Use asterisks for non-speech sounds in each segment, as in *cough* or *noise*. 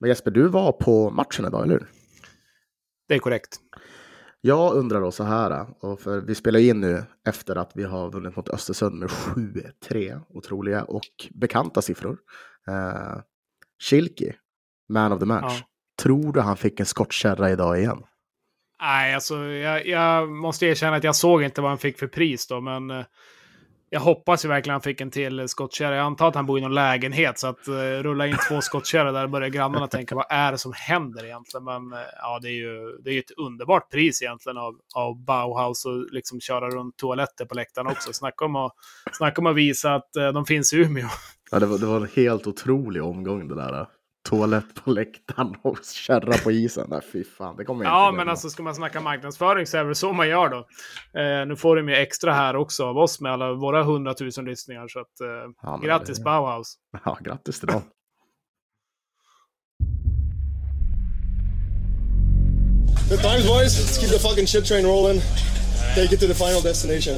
Men Jesper, du var på matchen idag, eller hur? Det är korrekt. Jag undrar då så här, och för vi spelar in nu efter att vi har vunnit mot Östersund med 7-3, otroliga och bekanta siffror. Uh, Schilke, man of the match. Ja. Tror du han fick en skottkärra idag igen? Nej, alltså jag, jag, måste erkänna att jag såg inte vad han fick för pris då, men uh, jag hoppas ju verkligen han fick en till skottkärra. Jag antar att han bor i någon lägenhet, så att uh, rulla in två skottkärror där börjar grannarna *laughs* tänka vad är det som händer egentligen? Men uh, ja, det är ju det är ett underbart pris egentligen av, av Bauhaus och liksom köra runt toaletter på läktaren också. Snacka om att, snacka om att visa att uh, de finns i Umeå. Ja, det var, det var en helt otrolig omgång det där toalett på läktaren *laughs* och kärra på isen. Nej, fy fan, det kommer jag Ja, men alltså ska man snacka marknadsföring så är det så man gör då. Eh, nu får de ju extra här också av oss med alla våra hundratusen lyssningar. Så att, eh, ja, grattis det... Bauhaus! *laughs* Ja, grattis till dem. Good times boys, let's keep the fucking shit train rolling. Take it to the final destination.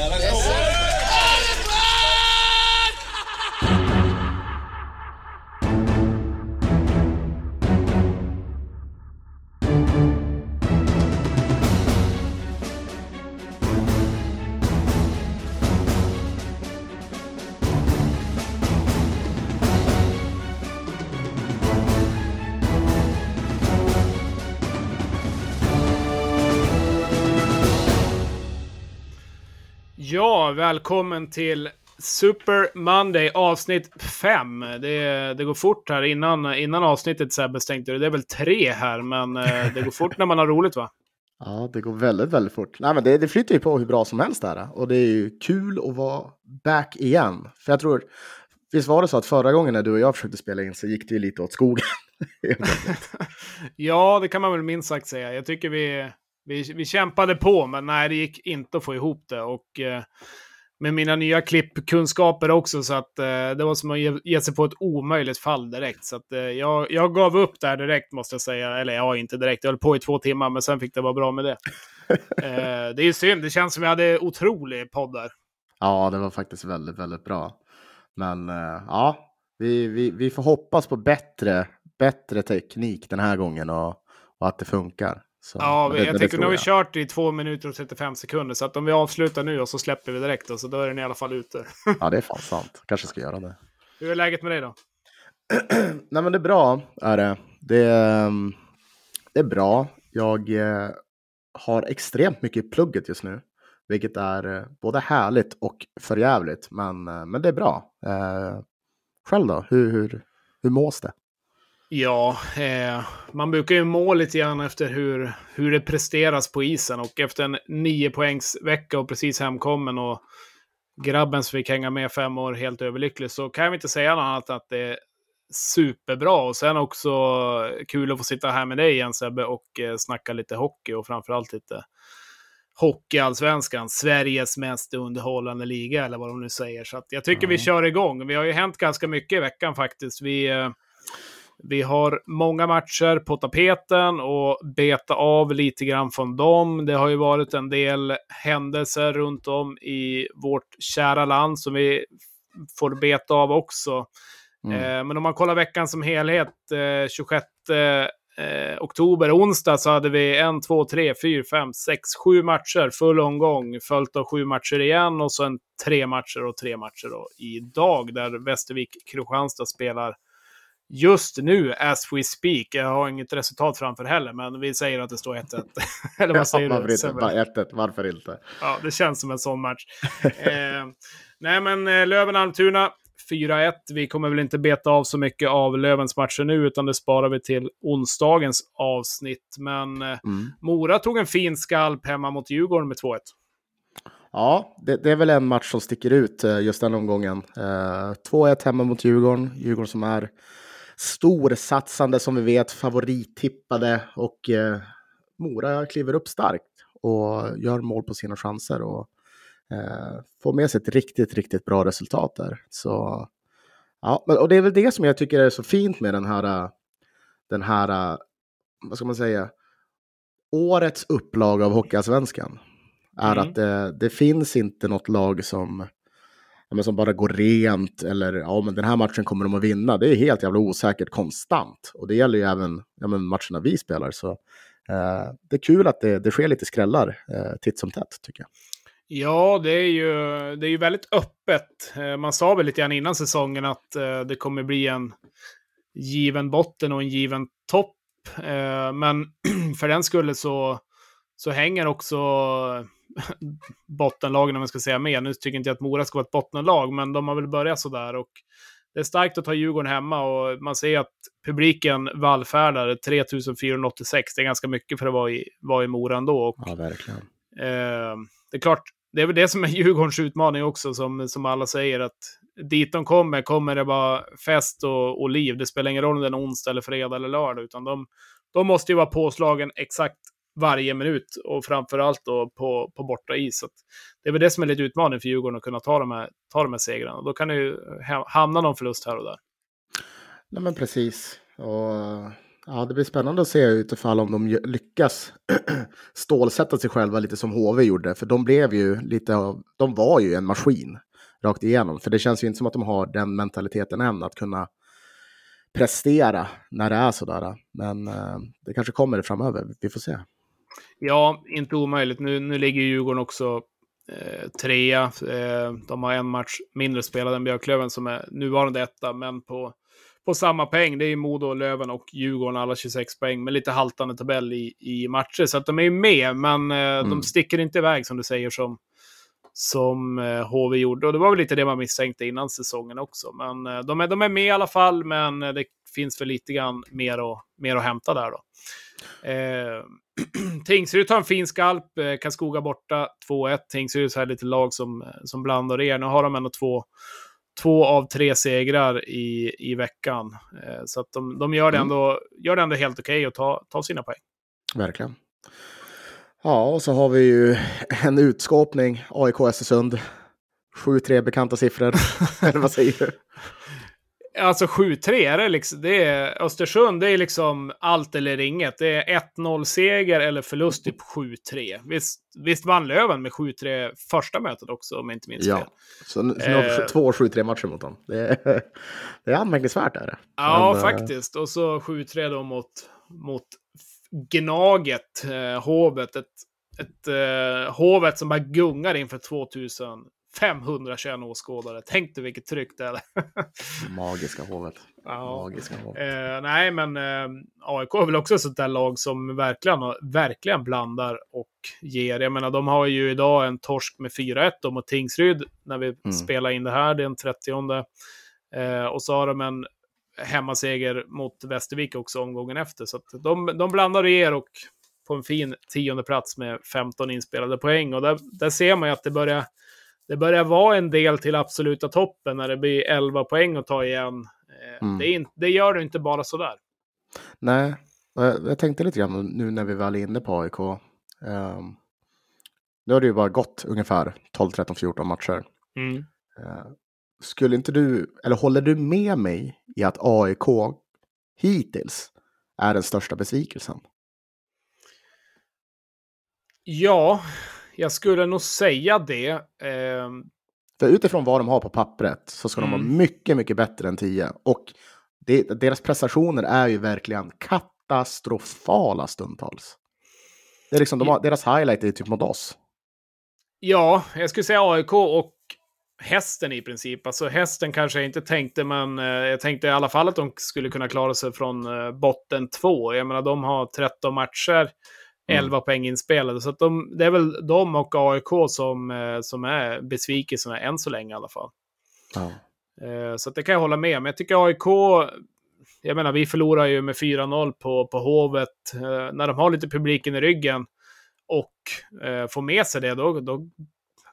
Ja, välkommen till Super Monday avsnitt 5. Det, det går fort här. Innan, innan avsnittet Sebbe du det är väl tre här, men eh, det går fort när man har roligt va? *laughs* Ja, det går väldigt, väldigt fort. Nej, men det, det flyter ju på hur bra som helst där. Och det är ju kul att vara back igen. För jag tror, visst var det så att förra gången när du och jag försökte spela in så gick det ju lite åt skogen? *laughs* *laughs* ja, det kan man väl minst sagt säga. Jag tycker vi, vi, vi kämpade på, men nej, det gick inte att få ihop det. Och eh, med mina nya klippkunskaper också, så att eh, det var som att ge, ge, sig på ett omöjligt fall direkt. Så att eh, jag, jag gav upp där direkt, måste jag säga. Eller ja, inte direkt. Jag höll på i två timmar, men sen fick det vara bra med det. *laughs* Eh, det är ju synd. Det känns som jag hade otrolig podd där. Ja, det var faktiskt väldigt, väldigt bra. Men eh, ja, vi, vi, vi får hoppas på bättre, bättre teknik den här gången och, och att det funkar. Så, ja, det, jag tänkte nu har vi kört i två minuter och 35 sekunder. Så att om vi avslutar nu och så släpper vi direkt då, så då är den i alla fall ute. *laughs* ja, det är fan sant. Kanske ska göra det. Hur är läget med dig då? *clears throat* Nej, men det är bra. Är det. Det, ehm, det är bra. Jag eh, har extremt mycket i plugget just nu, vilket är eh, både härligt och förjävligt. Men, eh, men det är bra. Själv då? Hur, hur, hur mås det? Ja, eh, man brukar ju må lite grann efter hur, hur det presteras på isen. Och efter en nio poängs vecka och precis hemkommen och grabben som fick hänga med fem år helt överlycklig så kan jag inte säga något annat att det är superbra. Och sen också kul att få sitta här med dig igen Sebbe och eh, snacka lite hockey och framförallt lite Hockeyallsvenskan, Sveriges mest underhållande liga eller vad de nu säger. Så jag tycker mm. vi kör igång. Vi har ju hänt ganska mycket i veckan faktiskt. Vi... Eh, vi har många matcher på tapeten och beta av lite grann från dem. Det har ju varit en del händelser runt om i vårt kära land som vi får beta av också. Mm. Eh, men om man kollar veckan som helhet, eh, 26 eh, oktober, onsdag, så hade vi en, två, tre, fyra, fem, sex, sju matcher, full omgång, följt av sju matcher igen och sen tre matcher och tre matcher då idag, där Västervik-Kristianstad spelar just nu, as we speak, jag har inget resultat framför heller, men vi säger att det står 1-1. *laughs* Eller vad säger ja, du? Inte, bara 1-1, varför inte? Ja, det känns som en sån match. *laughs* eh, nej, men eh, Löven-Almtuna, 4-1. Vi kommer väl inte beta av så mycket av Lövens matcher nu, utan det sparar vi till onsdagens avsnitt. Men eh, mm. Mora tog en fin skalp hemma mot Djurgården med 2-1. Ja, det, det, är väl en match som sticker ut eh, just den omgången. Eh, 2-1 hemma mot Djurgården. Djurgården som är storsatsande som vi vet, favorittippade och eh, Mora kliver upp starkt och gör mål på sina chanser och eh, får med sig ett riktigt, riktigt bra resultat där. Så ja, och det är väl det som jag tycker är så fint med den här, den här, vad ska man säga, årets upplaga av Hockeyallsvenskan. Är mm. att det, det finns inte något lag som men som bara går rent eller ja, men den här matchen kommer de att vinna. Det är helt jävla osäkert konstant. Och det gäller ju även ja, men matcherna vi spelar. Så eh, det är kul att det, det sker lite skrällar eh, titt som tätt, tycker jag. Ja, det är ju, det är ju väldigt öppet. Eh, man sa väl lite grann innan säsongen att eh, det kommer bli en given botten och en given topp. Eh, men *clears throat* för den skulle så, så hänger också *laughs* bottenlagen, om man ska säga mer. Nu tycker inte jag att Mora ska vara ett bottenlag, men de har väl börjat sådär. Och det är starkt att ta Djurgården hemma och man ser att publiken vallfärdar 3486. Det är ganska mycket för att vara i, vara i Mora ändå. Och, ja, verkligen. Eh, det är klart, det är väl det som är *laughs* Djurgårdens utmaning också, som, som alla säger. att Dit de kommer, kommer det vara fest och, och liv. Det spelar ingen roll om det är onsdag, eller fredag eller lördag, utan de, de måste ju vara påslagen exakt varje minut och framförallt då på, på borta is. Så det är väl det som är lite utmaning för Djurgården att kunna ta de här, ta de här segrarna. Då kan det ju hamna någon förlust här och där. Nej men precis. Och, ja, det blir spännande att se utifall om de lyckas *clears throat* stålsätta sig själva lite som HV gjorde. För de blev ju lite av, de var ju en maskin rakt igenom. För det känns ju inte som att de har den mentaliteten än att kunna prestera när det är sådär. Men eh, det kanske kommer framöver, vi får se. Ja, inte omöjligt. Nu, nu ligger Djurgården också eh, trea. Eh, de har en match mindre spelad än Björklöven som är nuvarande etta, men på, på samma poäng. Det är Modo, Löven och Djurgården alla 26 poäng, med lite haltande tabell i, i matcher. Så att de är med, men eh, mm. de sticker inte iväg som du säger som, som eh, HV gjorde. Och det var väl lite det man misstänkte innan säsongen också. Men eh, de, är, de är med i alla fall, men eh, det finns väl lite grann mer att, mer att hämta där då. Eh, *clears throat* Tingsryd tar en fin skalp, eh, Karlskoga borta 2-1. Tingsryd är lite lag som, som blandar er. Nu har de ändå två, två av tre segrar i, i veckan. Eh, så att de, de gör, det mm. ändå, gör det ändå helt okej okay att ta, ta sina poäng. Verkligen. Ja, och så har vi ju *laughs* en utskåpning, AIK Östersund. 7-3 bekanta siffror. *laughs* Eller vad säger du? Alltså 7-3 är det liksom. Det är, Östersund, det är liksom allt eller inget. Det är 1-0 seger eller förlust typ 7-3. Visst, visst vann Löven med 7-3 första mötet också, om jag inte minns ja. fel. Så, nu, så nu har vi eh. två 7-3 matcher mot dem. Det är, *laughs* det är anmärkningsvärt. Är det. Ja, Men, eh, faktiskt. Och så 7-3 då mot, mot Gnaget, eh, Hovet. Ett, ett eh, Hovet som bara gungar inför 2000 521 åskådare. Tänk dig vilket tryck det är. *laughs* Magiska Hovet. Ja. Magiska hovet. Eh, nej, men eh, AIK är väl också ett sånt där lag som verkligen, verkligen blandar och ger. Jag menar, de har ju idag en torsk med 4-1 mot Tingsryd när vi mm. spelar in det här den 30. Eh, och så har de en hemmaseger mot Västervik också omgången efter. Så de, de blandar och ger och på en fin tionde plats med 15 inspelade poäng. Och där, där ser man ju att det börjar det börjar vara en del till absoluta toppen när det blir 11 poäng att ta igen. Eh, mm. Det, in, det, gör du inte bara sådär. Nej, jag tänkte lite grann nu när vi väl är inne på AIK. Um, ehm, nu har det ju bara gått ungefär 12, 13, 14 matcher. Mm. Uh, skulle inte du, eller håller du med mig i att AIK hittills är den största besvikelsen? Ja, jag skulle nog säga det. Eh... För utifrån vad de har på pappret så ska mm. de vara mm. mycket, mycket bättre än 10. Och det, deras prestationer är ju verkligen katastrofala stundtals. Det är liksom, de har, deras highlight är typ mot oss. Ja, jag skulle säga AIK och hästen i princip. Alltså hästen kanske jag inte tänkte, men eh, jag tänkte i alla fall att de skulle kunna klara sig från eh, botten två. Jag menar, de har 13 matcher. 11 mm. poäng inspelade. Så de, det är väl de och AIK som, eh, som är besvikelserna än så länge i alla fall. Ja. Eh, så det kan jag hålla med. Men jag tycker AIK, jag menar vi förlorar ju med 4-0 på, på Hovet. Eh, när de har lite publiken i ryggen och får med sig det, då, då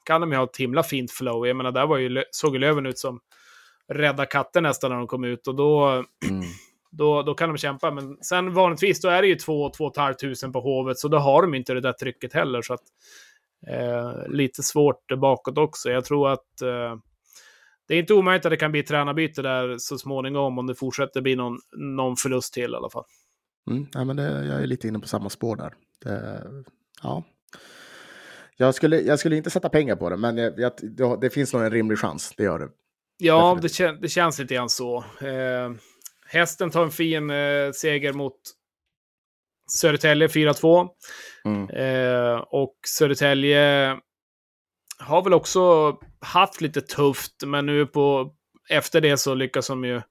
kan de ju ha ett himla fint flow. Jag menar, där var ju, såg ju Löven ut som rädda katten nästan när de kom ut. Och då, mm då, då kan de kämpa. Men sen vanligtvis då är det ju 2 500 på Hovet, så då har de inte det där trycket heller. Så att, eh, lite svårt bakåt också. Jag tror att eh, det är inte omöjligt att det kan bli tränarbyte där så småningom om det fortsätter bli någon, någon förlust till i alla fall. Mm, ja, men det, jag är lite inne på samma spår där. Det, ja. Jag skulle, jag skulle inte sätta pengar på det, men jag, jag, det, det finns nog en rimlig chans. Det gör det. Ja, det, kän, det, känns lite grann så. Eh, hästen tar en fin eh, seger mot Södertälje 4-2. Mm. Eh, och Södertälje har väl också haft lite tufft, men nu på efter det så lyckas de ju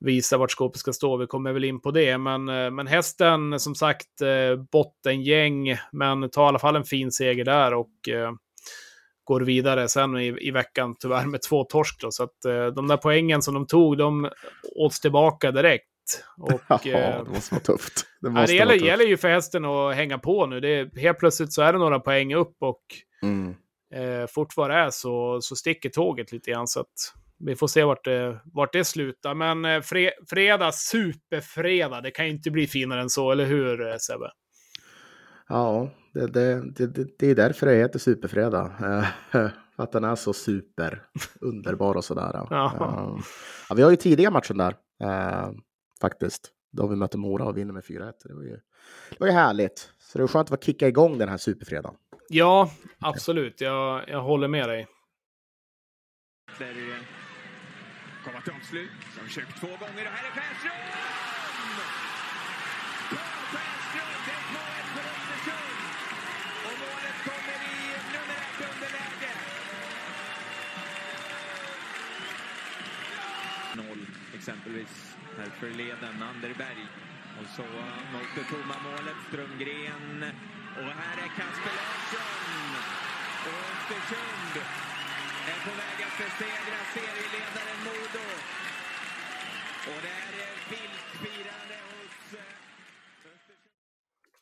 visa vart skåpet ska stå. Vi kommer väl in på det. Men, eh, men hästen, som sagt, eh, bottengäng, men tar i alla fall en fin seger där och eh, går vidare sen i, i veckan, tyvärr med två torsk. Då. Så att eh, de där poängen som de tog, de åts tillbaka direkt. Och, *laughs* ja, det måste vara tufft. Det, *laughs* måste det gäller, tufft. gäller ju för hästen att hänga på nu. Det, helt plötsligt så är det några poäng upp och mm. eh, fort vad det är så, så sticker tåget lite grann. Så att, vi får se vart det, vart det slutar. Men eh, fre, fredag, superfredag, det kan ju inte bli finare än så, eller hur eh, Sebbe? Ja, det, det, det, det är därför det heter superfredag. *laughs* För att den är så super underbar och sådär. Ja. ja. vi har ju tidiga matchen där, äh, faktiskt. Då vi mötte Mora och vinner med 4-1. Det var ju, det var ju härligt. Så det var skönt att kicka igång den här superfredagen. Ja, absolut. Jag, jag håller med dig komma till avslut. Som försökt två gånger och här är Stjernström! Elvis här förleden. Anderberg. Och så mot det tomma målet, Strömgren. Och här är Kasper Larsson. Och Östersund är på väg att besegra serieledaren Modo. Och det är vilt firande hos eh,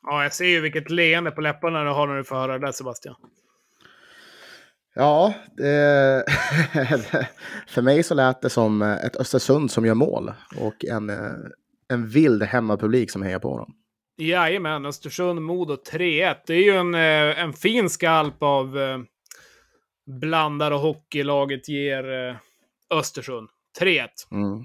Ja, jag ser ju vilket leende på läpparna du har när du får höra det där Sebastian. Ja, det, *laughs* för mig så lät det som ett Östersund som gör mål och en, en vild hemmapublik som hejar på dem. Jajamän, Östersund-Modo 3-1. Det är ju en, eh, en fin skalp av eh, blandar och hockeylaget ger eh, Östersund. 3-1. Mm.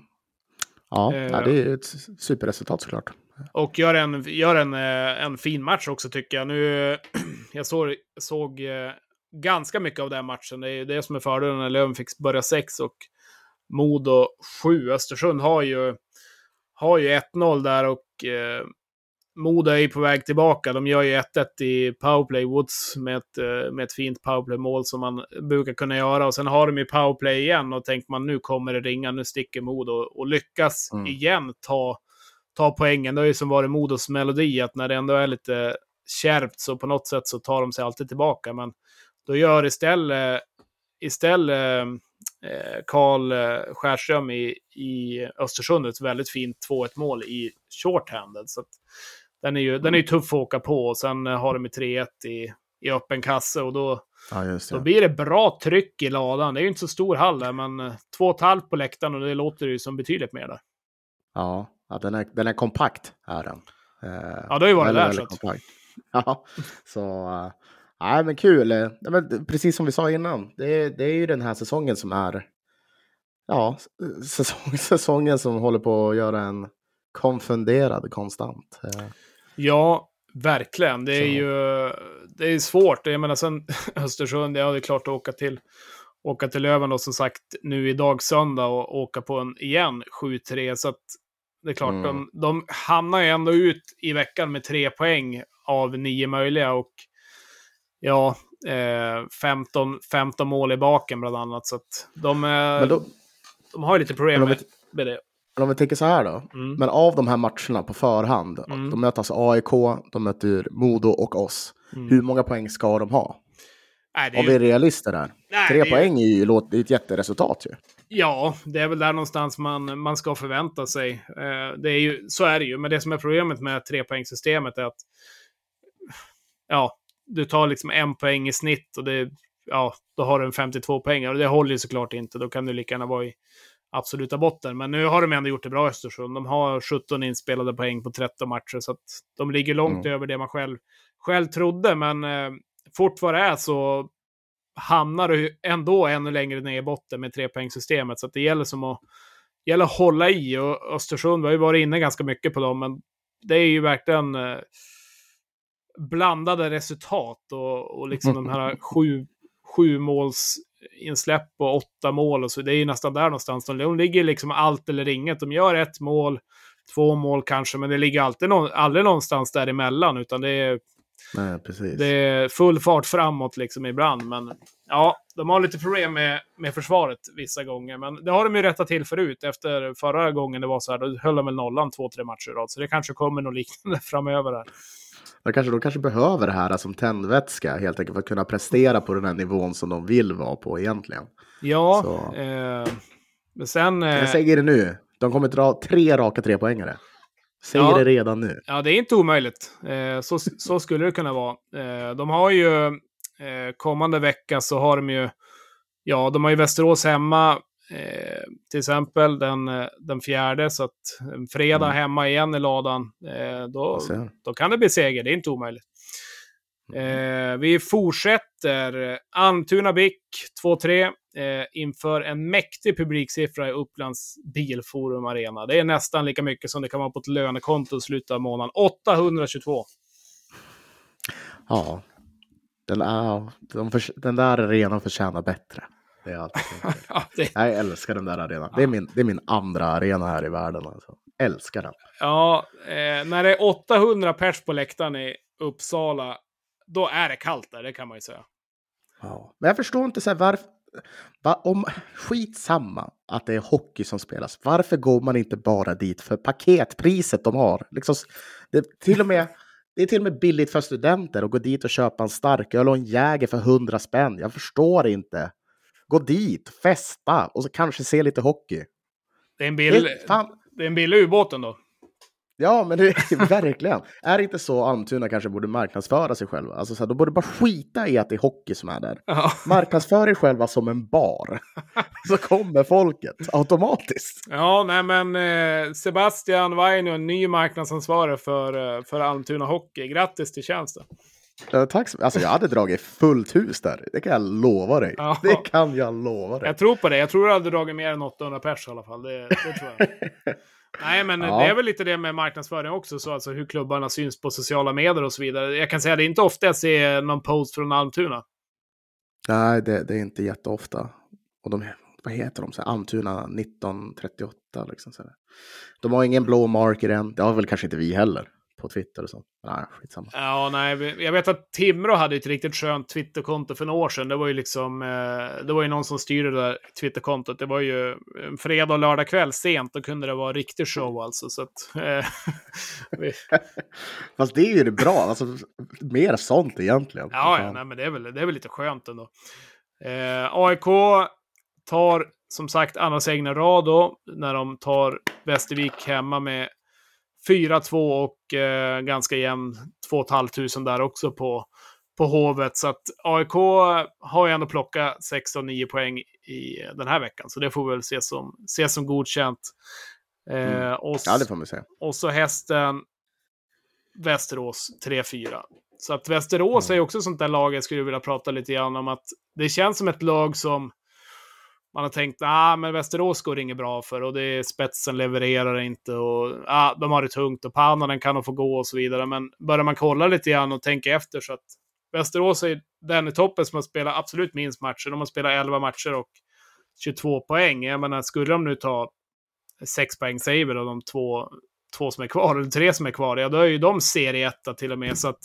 Ja, eh, det är ett superresultat såklart. Och gör en, gör en, eh, en fin match också tycker jag. Nu, *clears throat* jag såg, såg eh, ganska mycket av den matchen. Det är det som är fördelen när Löven fick börja 6 och Modo 7. Östersund har ju, har ju 1-0 där och eh, Modo är ju på väg tillbaka. De gör ju 1-1 i powerplay. Woods med ett, eh, med ett fint powerplay-mål som man brukar kunna göra. Och sen har de ju powerplay igen och tänker man nu kommer det ringa, nu sticker Modo. Och lyckas mm. igen ta, ta poängen. Det har ju som varit Modos melodi, att när det ändå är lite kärvt så på något sätt så tar de sig alltid tillbaka. Men då gör istället, istället eh, Karl eh, Skärström i, i Östersund ett väldigt fint 2-1 mål i shorthanded. Så den är ju den är ju tuff att åka på och sen eh, har de 3-1 i, i öppen kasse och då, ja, då blir det bra tryck i ladan. Det är ju inte så stor hall där, men 2,5 på läktaren och det låter ju som betydligt mer där. Ja, ja den, är, den är kompakt, är den. Eh, ja, det har ju varit där. Så att... *laughs* Ja, så... Nej, men kul. men precis som vi sa innan, det, det är ju den här säsongen som är... Ja, säsong, *laughs* säsongen som håller på att göra en konfunderad konstant. Ja, verkligen. Det är så. ju det är svårt. Jag menar, sen *laughs* Östersund, ja, det är klart att åka till, åka till Löven och som sagt nu idag söndag och åka på en igen 7-3. Så att det är klart, mm. de, de hamnar ju ändå ut i veckan med tre poäng av nio möjliga och ja, eh, 15, 15 mål i baken bland annat. Så de, då, de har ju lite problem med, med det. Men om vi tänker så här då. Mm. Men av de här matcherna på förhand. Mm. De möter alltså AIK, de möter Modo och oss. Mm. Hur många poäng ska de ha? Nej, Om vi är realister där. Nej, Tre det poäng är ju är ett jätteresultat ju. Ja, det är väl där någonstans man, man ska förvänta sig. Eh, det är ju, så är det ju. Men det som är problemet med trepoängssystemet är att ja, du tar liksom en poäng i snitt och det, ja, då har du en 52 poäng. Och det håller ju såklart inte. Då kan du lika gärna vara i absoluta botten. Men nu har de ändå gjort det bra Östersund. De har 17 inspelade poäng på 13 matcher, så att de ligger långt mm. över det man själv, själv trodde. Men eh, fort vad det är så hamnar du ändå ännu längre ner i botten med trepoängssystemet. Så att det gäller som att, gäller att hålla i. Och Östersund, vi har ju varit inne ganska mycket på dem, men det är ju verkligen... Eh, blandade resultat och, och liksom de här *laughs* sju, sju måls insläpp och åtta mål och så. Det är ju nästan där någonstans. De, ligger liksom allt eller inget. De gör ett mål, två mål kanske, men det ligger alltid någon, aldrig någonstans däremellan, utan det är Nej, det är full fart framåt liksom ibland, men ja, de har lite problem med, med försvaret vissa gånger. Men det har de ju rättat till förut. Efter förra gången det var så här, då höll de väl nollan två, tre matcher i rad. Så det kanske kommer något liknande *laughs* framöver här. De kanske, de kanske behöver det här som tändvätska helt enkelt för att kunna prestera på den här nivån som de vill vara på egentligen. Ja, eh, men sen... Eh, Jag säger det nu, de kommer dra tre raka trepoängare. Säger Ja. det redan nu. Ja, det är inte omöjligt. Eh, så, så skulle det kunna vara. Eh, de har ju eh, kommande vecka så har de ju, ja, de har ju Västerås hemma eh, till exempel den, eh, den fjärde, så att en fredag Mm. hemma igen i ladan, eh, då, då kan det bli seger. Det är inte omöjligt. Eh, vi fortsätter. Almtuna BIK 2-3 eh, inför en mäktig publiksiffra i Upplands Bilforum Arena. Det är nästan lika mycket som det kan vara på ett lönekonto i slutet av månaden. 822. Ja, den, är, de förs- den där arenan förtjänar bättre. Det är allt. *laughs* Ja, det, Jag älskar den där arenan. Det är min, det är min andra arena här i världen. Alltså. Älskar den. ja eh, när det är 800 pers på läktaren i Uppsala, då är det kallt där, det kan man ju säga. Ja. Men jag förstår inte så här, varför... Va, om, skitsamma att det är hockey som spelas. Varför går man inte bara dit för paketpriset de har? Liksom, det, till och med, *laughs* det är till och med billigt för studenter att gå dit och köpa en starköl och en Jäger för 100 spänn. Jag förstår inte. Gå dit, festa och så kanske se lite hockey. Det är en, Det, bill, fan, det är en billig ubåt ändå. Ja, men det *laughs* är verkligen. Är det inte så Almtuna kanske borde marknadsföra sig själva? Alltså, så här, de borde bara skita i att det är hockey som är där. Ja. Marknadsför er själva som en bar. *laughs* Så kommer folket automatiskt. Ja, nej men eh, Sebastian Vainio, ny marknadsansvarig för, eh, för Almtuna Hockey. Grattis till tjänsten. Eh, tack så Alltså jag hade dragit fullt hus där. Det kan jag lova dig. Ja. Det kan jag lova dig. Jag tror på det. Jag tror du hade dragit mer än 800 pers i alla fall. Det, det tror jag. *laughs* Nej, men Ja. det är väl lite det med marknadsföring också, så alltså hur klubbarna syns på sociala medier och så vidare. Jag kan säga att det är inte ofta jag ser någon post från Almtuna. Nej, det, det är inte jätteofta. Och de, vad heter de? Så här, Almtuna 1938 liksom. Så här. De har ingen blå marker än. Det har väl kanske inte vi heller på Twitter och så. Nej, skitsamma. Ja, nej, jag vet att Timrå hade ett riktigt skönt Twitterkonto för några år sedan. Det var ju liksom, eh, det var ju någon som styrde det där Twitterkontot. Det var ju en fredag och lördag kväll sent, då kunde det vara riktig show alltså. Så att, eh, *laughs* vi, *laughs* Fast det är ju det bra. Alltså, mer sånt egentligen. Ja, ja nej, men det är, väl, det är väl lite skönt ändå. Eh, AIK tar som sagt andra i rad då, när de tar Västervik hemma med 4-2 och eh, ganska jämn 2 500 där också på, på Hovet. Så att AIK har ju ändå plockat 16 9 poäng i den här veckan, så det får vi väl se som, se som godkänt. Eh, Mm. och, Ja, det får man säga. och så hästen Västerås 3-4. Så att Västerås Mm. är också sånt där lag jag skulle vilja prata lite grann om att det känns som ett lag som man har tänkt, ah, men Västerås går det inget bra för och det är spetsen levererar inte och ah, de har det tungt och Pannanen kan de få gå och så vidare. Men börjar man kolla lite grann och tänka efter så att Västerås är den i toppen som har spelat absolut minst matcher. De har spelat 11 matcher och 22 poäng. Jag menar, skulle de nu ta 6 poäng saver och de två, två som är kvar, eller tre som är kvar, ja då är ju de serieetta till och med. Så att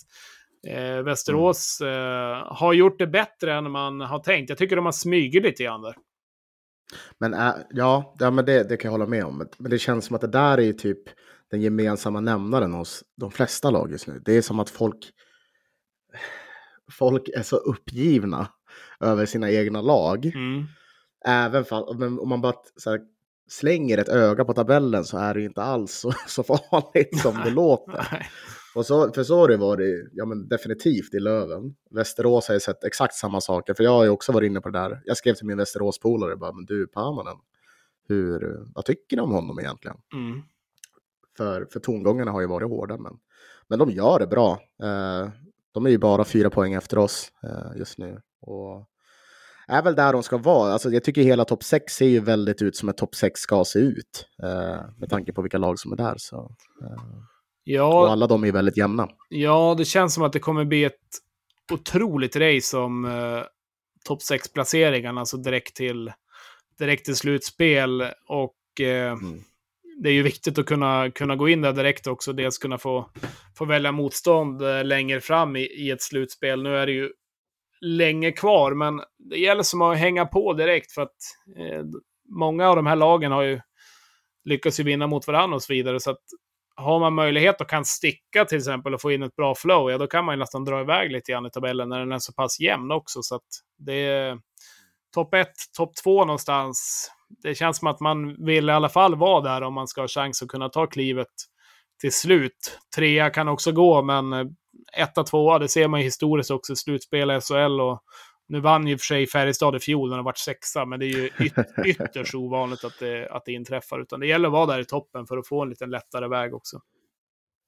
eh, Västerås eh, har gjort det bättre än man har tänkt. Jag tycker de har smugit lite grann där. Men äh, ja, ja men det, det kan jag hålla med om. Men det känns som att det där är typ den gemensamma nämnaren hos de flesta lag just nu. Det är som att folk, folk är så uppgivna över sina egna lag. Mm. Även fall, men om man bara här, slänger ett öga på tabellen så är det inte alls så, *laughs* så farligt som det låter. Och så, för så har det varit ja, men definitivt i Löven. Västerås har ju sett exakt samma saker, för jag har ju också varit inne på det där. Jag skrev till min Västeråspolare bara, men du Pamanen, hur, vad tycker ni om honom egentligen? Mm. För, för tongångarna har ju varit hårda, men, men de gör det bra. Eh, de är ju bara fyra poäng efter oss eh, just nu. Och är väl där de ska vara. Alltså, jag tycker hela topp 6 ser ju väldigt ut som ett topp 6 ska se ut. Eh, med tanke på vilka lag som är där. Så, eh. Ja, och alla de är väldigt jämna. Ja, det känns som att det kommer bli ett otroligt race om eh, topp 6-placeringarna, alltså direkt till, direkt till slutspel. Och eh, mm. det är ju viktigt att kunna, kunna gå in där direkt också, dels kunna få, få välja motstånd eh, längre fram i, i ett slutspel. Nu är det ju länge kvar, men det gäller som att hänga på direkt för att eh, många av de här lagen har ju lyckats ju vinna mot varandra och så vidare. Så att har man möjlighet och kan sticka till exempel och få in ett bra flow, ja då kan man ju nästan dra iväg lite grann i tabellen när den är så pass jämn också. Så att det är topp 1, topp 2 någonstans. Det känns som att man vill i alla fall vara där om man ska ha chans att kunna ta klivet till slut. Trea kan också gå, men etta, tvåa, det ser man ju historiskt också i slutspel i SHL och nu vann ju för sig Färjestad i fjol när de varit sexa, men det är ju yt *laughs* ytterst ovanligt att det, att det inträffar. Utan det gäller att vara där i toppen för att få en lite lättare väg också.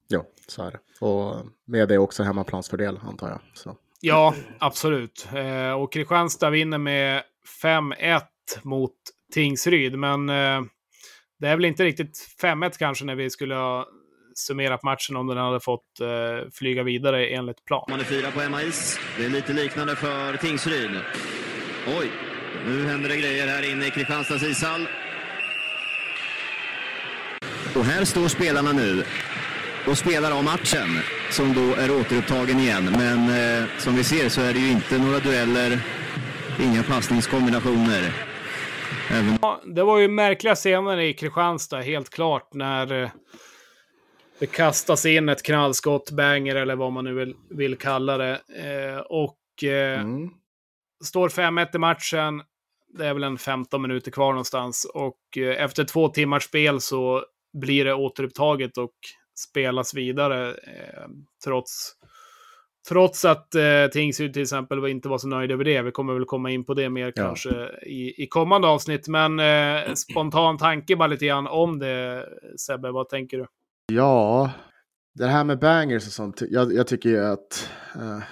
Ja, så är det. Och med det också hemmaplansfördel, antar jag. Så. Ja, absolut. Eh, och Kristianstad vinner med 5-1 mot Tingsryd, men eh, det är väl inte riktigt 5-1 kanske när vi skulle ha summerat matchen om den hade fått eh, flyga vidare enligt plan. Man är fyra på hemmais. Det är lite liknande för Tingsryd. Oj, nu händer det grejer här inne i Kristianstads ishall. Och här står spelarna nu och spelar av matchen som då är återupptagen igen. Men eh, som vi ser så är det ju inte några dueller, inga passningskombinationer. Även... Ja, det var ju märkliga scener i Kristianstad, helt klart, när eh, det kastas in ett knallskott, banger eller vad man nu vill, vill kalla det. Eh, och eh, mm. står 5-1 i matchen. Det är väl en 15 minuter kvar någonstans. Och eh, efter två timmars spel så blir det återupptaget och spelas vidare. Eh, trots, trots att eh, Tingsryd till exempel inte var så nöjd över det. Vi kommer väl komma in på det mer ja. kanske i, i kommande avsnitt. Men eh, spontan tanke bara lite grann om det, Sebbe. Vad tänker du? Ja, det här med bangers och sånt. Jag, jag tycker ju att, uh,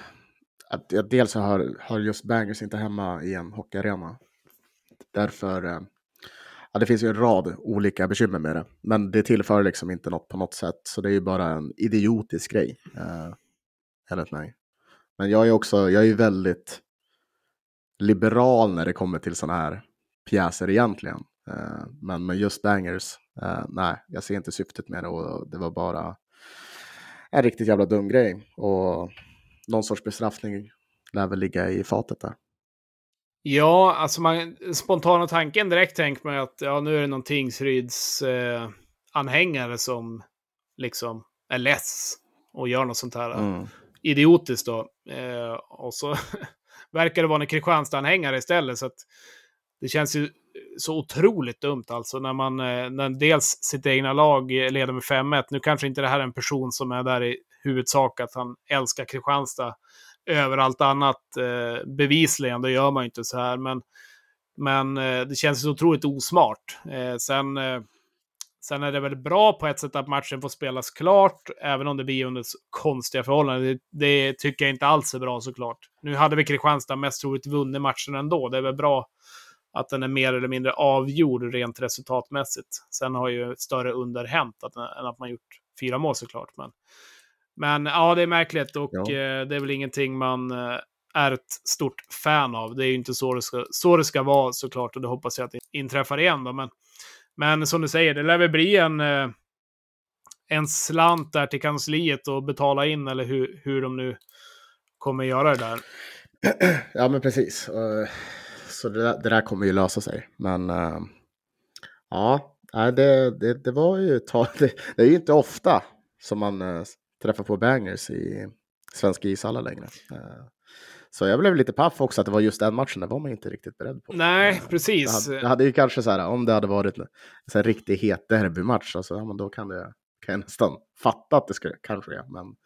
att jag dels har, har just bangers inte hemma i en hockeyarena. Därför, uh, ja, det finns ju en rad olika bekymmer med det. Men det tillför liksom inte något på något sätt. Så det är ju bara en idiotisk grej. Uh, enligt mig. Men jag är också, jag är ju väldigt liberal när det kommer till sådana här pjäser egentligen. Uh, men med just bangers, uh, nej, jag ser inte syftet med det och det var bara en riktigt jävla dum grej. Och någon sorts bestraffning lär väl ligga i fatet där. Ja, alltså man, spontana tanken direkt tänker man att ja, nu är det någon Tingsryds eh, anhängare som liksom är less och gör något sånt här mm. idiotiskt då. Eh, och så *laughs* verkar det vara en Kristianstad-anhängare istället. Så att det känns ju så otroligt dumt alltså när man, eh, när dels sitt egna lag leder med 5-1. Nu kanske inte det här är en person som är där i huvudsak att han älskar Kristianstad över allt annat eh, bevisligen, Det gör man ju inte så här. Men, men eh, det känns så otroligt osmart. Sen, sen är det väl bra på ett sätt att matchen får spelas klart, även om det blir under konstiga förhållanden. Det, det tycker jag inte alls är bra såklart. Nu hade vi Kristianstad mest troligt vunnit matchen ändå. Det är väl bra att den är mer eller mindre avgjord rent resultatmässigt. Sen har ju större under hänt att, än att man gjort fyra mål såklart. Men, men ja, det är märkligt och ja. eh, det är väl ingenting man eh, är ett stort fan av. Det är ju inte så det ska, så det ska vara såklart och det hoppas jag att det inträffar igen. Då. Men, men som du säger, det lär väl bli en, eh, en slant där till kansliet och betala in eller hur, hur de nu kommer göra det där. *clears throat* Ja, men precis. Uh så det där, det där kommer ju lösa sig. Men uh, ja, det, det, det var ju *laughs* det, det är ju inte ofta som man uh, träffar på bangers i svenska ishallar längre. Uh, så jag blev lite paff också att det var just den matchen, det var man inte riktigt beredd på. Nej, precis. Det hade, det hade ju kanske så här, om det hade varit en, en riktigt het derbymatch, alltså, ja, men då kan, det, kan jag nästan fatta att det skulle kanske är, men,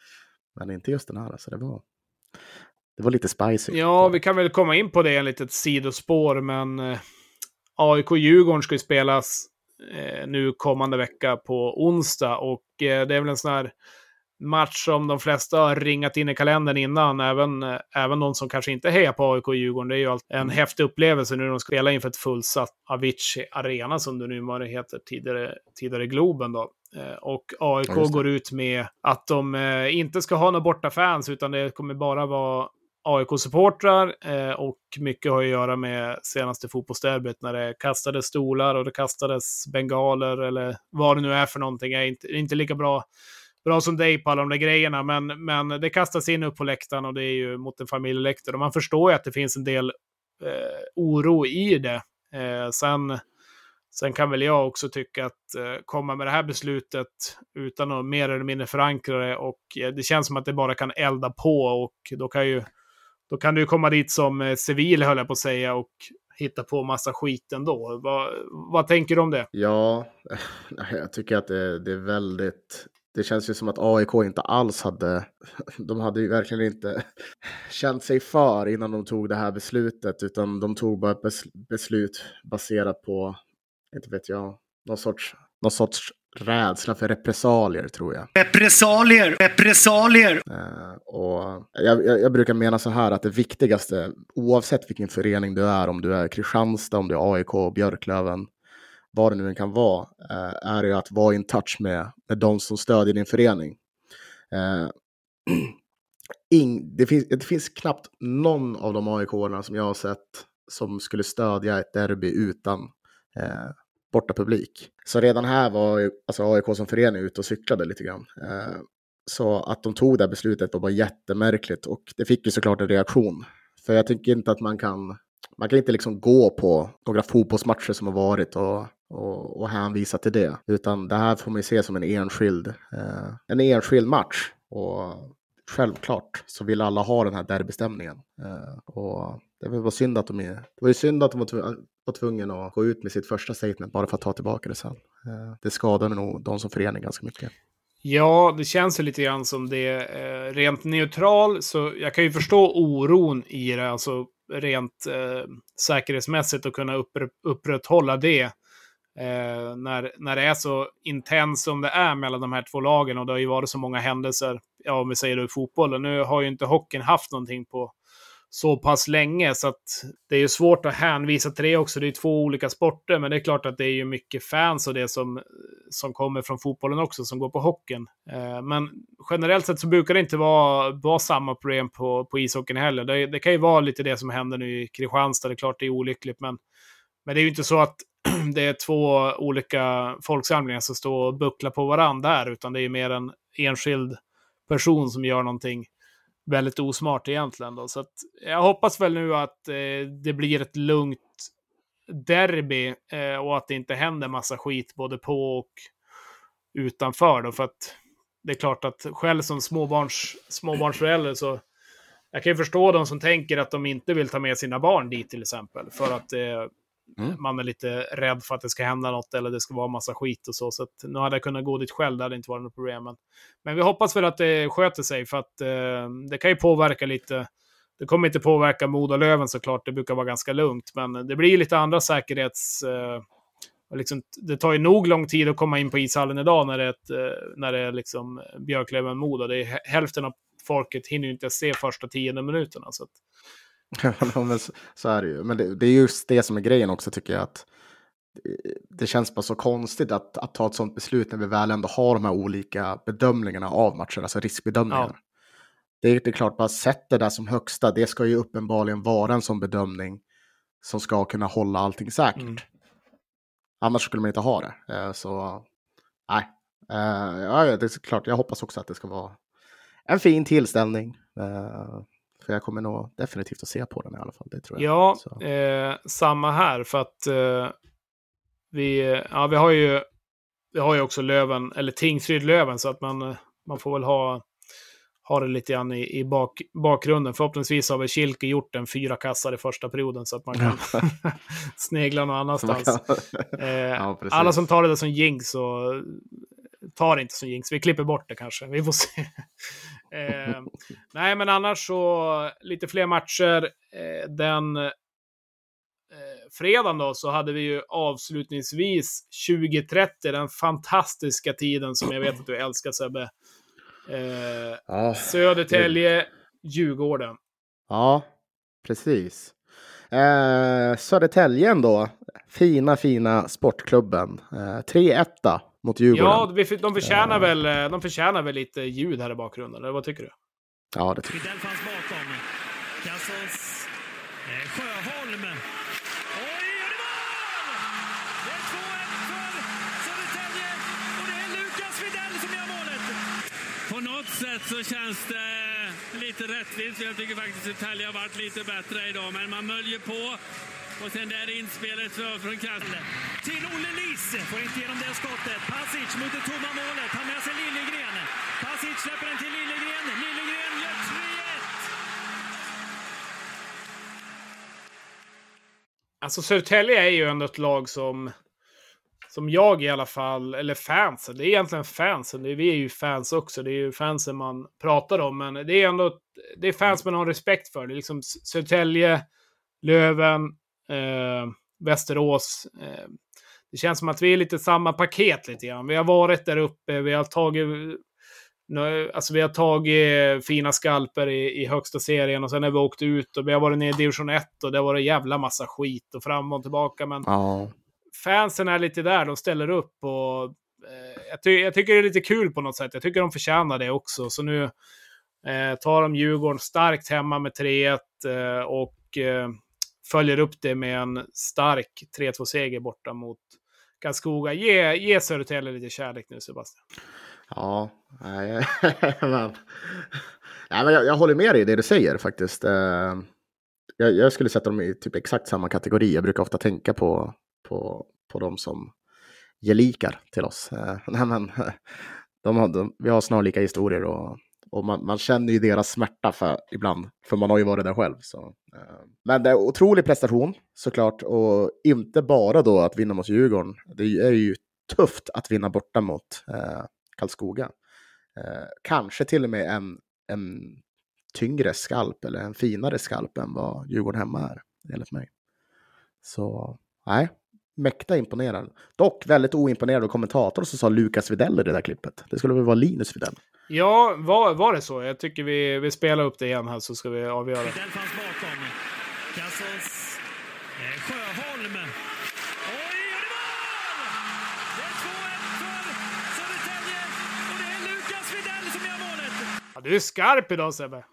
men inte just den här. Alltså, det, var, det var lite spicy. Ja, vi kan väl komma in på det, en litet sidospår, men eh, AIK-Djurgården ska ju spelas eh, nu kommande vecka på onsdag och eh, det är väl en sån här match som de flesta har ringat in i kalendern innan, även, eh, även de som kanske inte hejar på AIK och Djurgården. Det är ju alltid en häftig upplevelse nu när de spelar inför ett fullsatt Avicii Arena, som det numera heter, tidigare, tidigare Globen. Då. Och AIK Ja, går ut med att de inte ska ha några borta fans utan det kommer bara vara AIK-supportrar eh, och mycket har att göra med senaste fotbollsderbyt när det kastades stolar och det kastades bengaler eller vad det nu är för någonting. Jag är inte, inte lika bra, bra som dig på alla de där grejerna, men, men det kastas in upp på läktaren och det är ju mot en familjeläktare. Och man förstår ju att det finns en del eh, oro i det. Eh, sen, sen kan väl jag också tycka att eh, komma med det här beslutet utan att mer eller mindre förankra det och eh, det känns som att det bara kan elda på och då kan ju då kan du komma dit som eh, civil, höll jag på att säga, och hitta på massa skit ändå. Vad, vad tänker du om det? Ja, *laughs* jag tycker att det, det är väldigt... Det känns ju som att AIK inte alls hade... *laughs* De hade ju verkligen inte *laughs* känt sig för innan de tog det här beslutet, utan de tog bara ett beslut baserat på, inte vet jag, någon sorts, någon sorts rädsla för repressalier, tror jag. Repressalier, repressalier. Eh, och jag, jag, jag brukar mena så här att det viktigaste, oavsett vilken förening du är, om du är Kristianstad, om du är AIK, Björklöven, vad det nu än kan vara, eh, är ju att vara in touch med, med de som stödjer din förening. Eh, *clears throat* ing, det, finns, det finns knappt någon av de aik som jag har sett som skulle stödja ett derby utan borta bortapublik. Så redan här var ju, alltså AIK som förening ute och cyklade lite grann. Eh, så att de tog det här beslutet var bara jättemärkligt och det fick ju såklart en reaktion. För jag tycker inte att man kan, man kan inte liksom gå på några fotbollsmatcher som har varit och, och, och hänvisa till det. Utan det här får man ju se som en enskild, eh, en enskild match. Och självklart så vill alla ha den här derbystämningen. Eh, och det var synd att de, det var ju synd att de var var tvungen att gå ut med sitt första statement bara för att ta tillbaka det sen. Eh, det skadade nog de som förening ganska mycket. Ja, det känns ju lite grann som det. Är rent neutral, så jag kan ju förstå oron i det, alltså rent eh, säkerhetsmässigt och kunna upp, upprätthålla det. Eh, när, när det är så intens som det är mellan de här två lagen och det har ju varit så många händelser, ja om vi säger det i fotbollen. Nu har ju inte hockeyn haft någonting på så pass länge så att det är ju svårt att hänvisa till det också. Det är två olika sporter, men det är klart att det är ju mycket fans och det som, som kommer från fotbollen också, som går på hockeyn. Eh, men generellt sett så brukar det inte vara, vara samma problem på, på ishockeyn heller. Det, det kan ju vara lite det som händer nu i Kristianstad. Det är klart det är olyckligt, men, men det är ju inte så att *clears throat* det är två olika folksamlingar som står och bucklar på varandra här, utan det är mer en enskild person som gör någonting väldigt osmart egentligen. Då. Så att jag hoppas väl nu att eh, det blir ett lugnt derby eh, och att det inte händer massa skit både på och utanför. Då, för att det är klart att själv som småbarns, småbarnsförälder så jag kan ju förstå de som tänker att de inte vill ta med sina barn dit till exempel. För att eh, Mm. man är lite rädd för att det ska hända något eller det ska vara massa skit och så. Så att nu hade jag kunnat gå dit själv, det hade inte varit något problem. Men, men vi hoppas väl att det sköter sig för att eh, det kan ju påverka lite. Det kommer inte påverka Modo-Löven såklart, det brukar vara ganska lugnt. Men det blir lite andra säkerhets... Eh, liksom, det tar ju nog lång tid att komma in på ishallen idag när det är, ett, eh, när det är liksom Björklöven-Modo. Hälften av folket hinner ju inte se första tionde minuterna. Så att, *laughs* Ja, men så, så är det ju. Men det, det är just det som är grejen också tycker jag. att det- Det känns bara så konstigt att, att ta ett sådant beslut när vi väl ändå har de här olika bedömningarna av matcher, alltså riskbedömningar. Ja. Det, är, det är klart, bara sätt det där som högsta. Det ska ju uppenbarligen vara en sån bedömning som ska kunna hålla allting säkert. Mm. Annars skulle man inte ha det. Eh, Så nej, Eh, ja, det är klart. Jag hoppas också att det ska vara en fin tillställning. Eh, För jag kommer nog definitivt att se på den i alla fall. Det tror jag. Ja, eh, samma här. För att eh, vi, ja, vi har ju vi har ju också Löven, eller Tingsryd-Löven, så att man, eh, man får väl ha, ha det lite grann i, i bak, bakgrunden. Förhoppningsvis har väl Kilke gjort en fyra kassar i första perioden så att man kan *laughs* *laughs* snegla någon annanstans. kan- Eh, *laughs* Ja, alla som tar det som jinx så tar det inte som jinx. Vi klipper bort det kanske. Vi får se. Eh, nej, men annars så lite fler matcher. Eh, den eh, fredagen då så hade vi ju avslutningsvis 20.30, den fantastiska tiden som jag vet att du älskar Sebbe. Eh, ja. Södertälje, Djurgården. ja, precis. Eh, Södertälje då. Fina, fina sportklubben. Eh, 3-1. Mot Djurgården. Ja, de förtjänar, väl, eh, de förtjänar väl lite ljud här i bakgrunden, eller vad tycker du? Ja, det tycker Widell fanns bakom. Kassos eh, Sjöholm. Oj, och det var mål! Det är 2-1 för Södertälje och det är Lukas Widell som gör målet. På något sätt så känns det lite rättvist. Jag tycker faktiskt att Södertälje har varit lite bättre idag, men man möljer på. Och sen där inspelet från Kalle. Till Olle Lis. Får inte igenom det skottet. Pasic mot det tomma målet. Har med sig Liljegren. Pasic släpper den till Liljegren. Liljegren gör 3-1. Alltså Södertälje är ju ändå ett lag som, som jag i alla fall, eller fansen, det är egentligen fansen, det är, vi är ju fans också, det är ju fansen man pratar om, men det är ändå, det är fans man har respekt för. Det är liksom Södertälje, Löven, eh, Västerås. Eh, det känns som att vi är lite samma paket lite grann. Vi har varit där uppe, vi har tagit alltså vi har tagit fina skalper i, i högsta serien och sen har vi åkt ut och vi har varit nere i division 1 och det har varit en jävla massa skit och fram och tillbaka. Men Ja, fansen är lite där, de ställer upp och eh, jag, ty jag tycker det är lite kul på något sätt. Jag tycker de förtjänar det också. Så nu eh, tar de Djurgården starkt hemma med 3-1 eh, och eh, följer upp det med en stark 3-2-seger borta mot Karlskoga. Ge, ge Södertälje lite kärlek nu, Sebastian. ja, nej, *laughs* men, nej, men jag, jag håller med dig i det du säger faktiskt. Eh, jag, jag skulle sätta dem i typ exakt samma kategori. Jag brukar ofta tänka på, på, på de som gelikar till oss. Eh, *laughs* nej, men, *laughs* de har, de, vi har snarlika historier och, och man, man känner ju deras smärta för, ibland, för man har ju varit där själv. Så. Eh. Men det är otrolig prestation såklart och inte bara då att vinna mot Djurgården. Det är ju tufft att vinna borta mot eh, Karlskoga. Eh, kanske till och med en, en tyngre skalp eller en finare skalp än vad Djurgården hemma är, enligt mig. Så nej, mäkta imponerad. Dock väldigt oimponerad av kommentatorn som sa Lukas Videll i det där klippet. Det skulle väl vara Linus Videll. Ja, var, var det så? Jag tycker vi, vi spelar upp det igen här så ska vi avgöra. Widell fanns bakom. Kassos eh, Sjöholm. Oj, och det var mål! Det är 2-1 för Södertälje och det är Lukas Widell som gör målet. Ja, du är skarp idag Sebbe.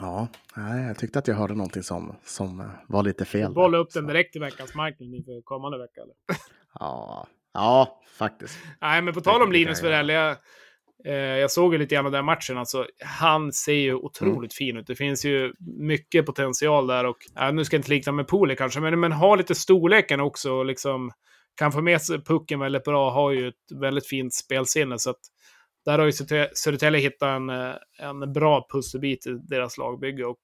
Ja, nej, jag tyckte att jag hörde någonting som, som var lite fel. Bolla upp den direkt i veckans marknad inför kommande vecka. Eller? *laughs* Ja, ja, faktiskt. Nej, men på tal om Linus. Widell. Jag, eh, jag såg ju lite grann av den matchen. Alltså, han ser ju Mm. otroligt fin ut. Det finns ju mycket potential där. Och, nu ska jag inte likna med Poli kanske, men, men har lite storleken också. Och liksom, kan få med sig pucken väldigt bra. Har ju ett väldigt fint spelsinne. Så att, där har ju Södertälje hittat en, eh, en bra pusselbit i deras lagbygge. Och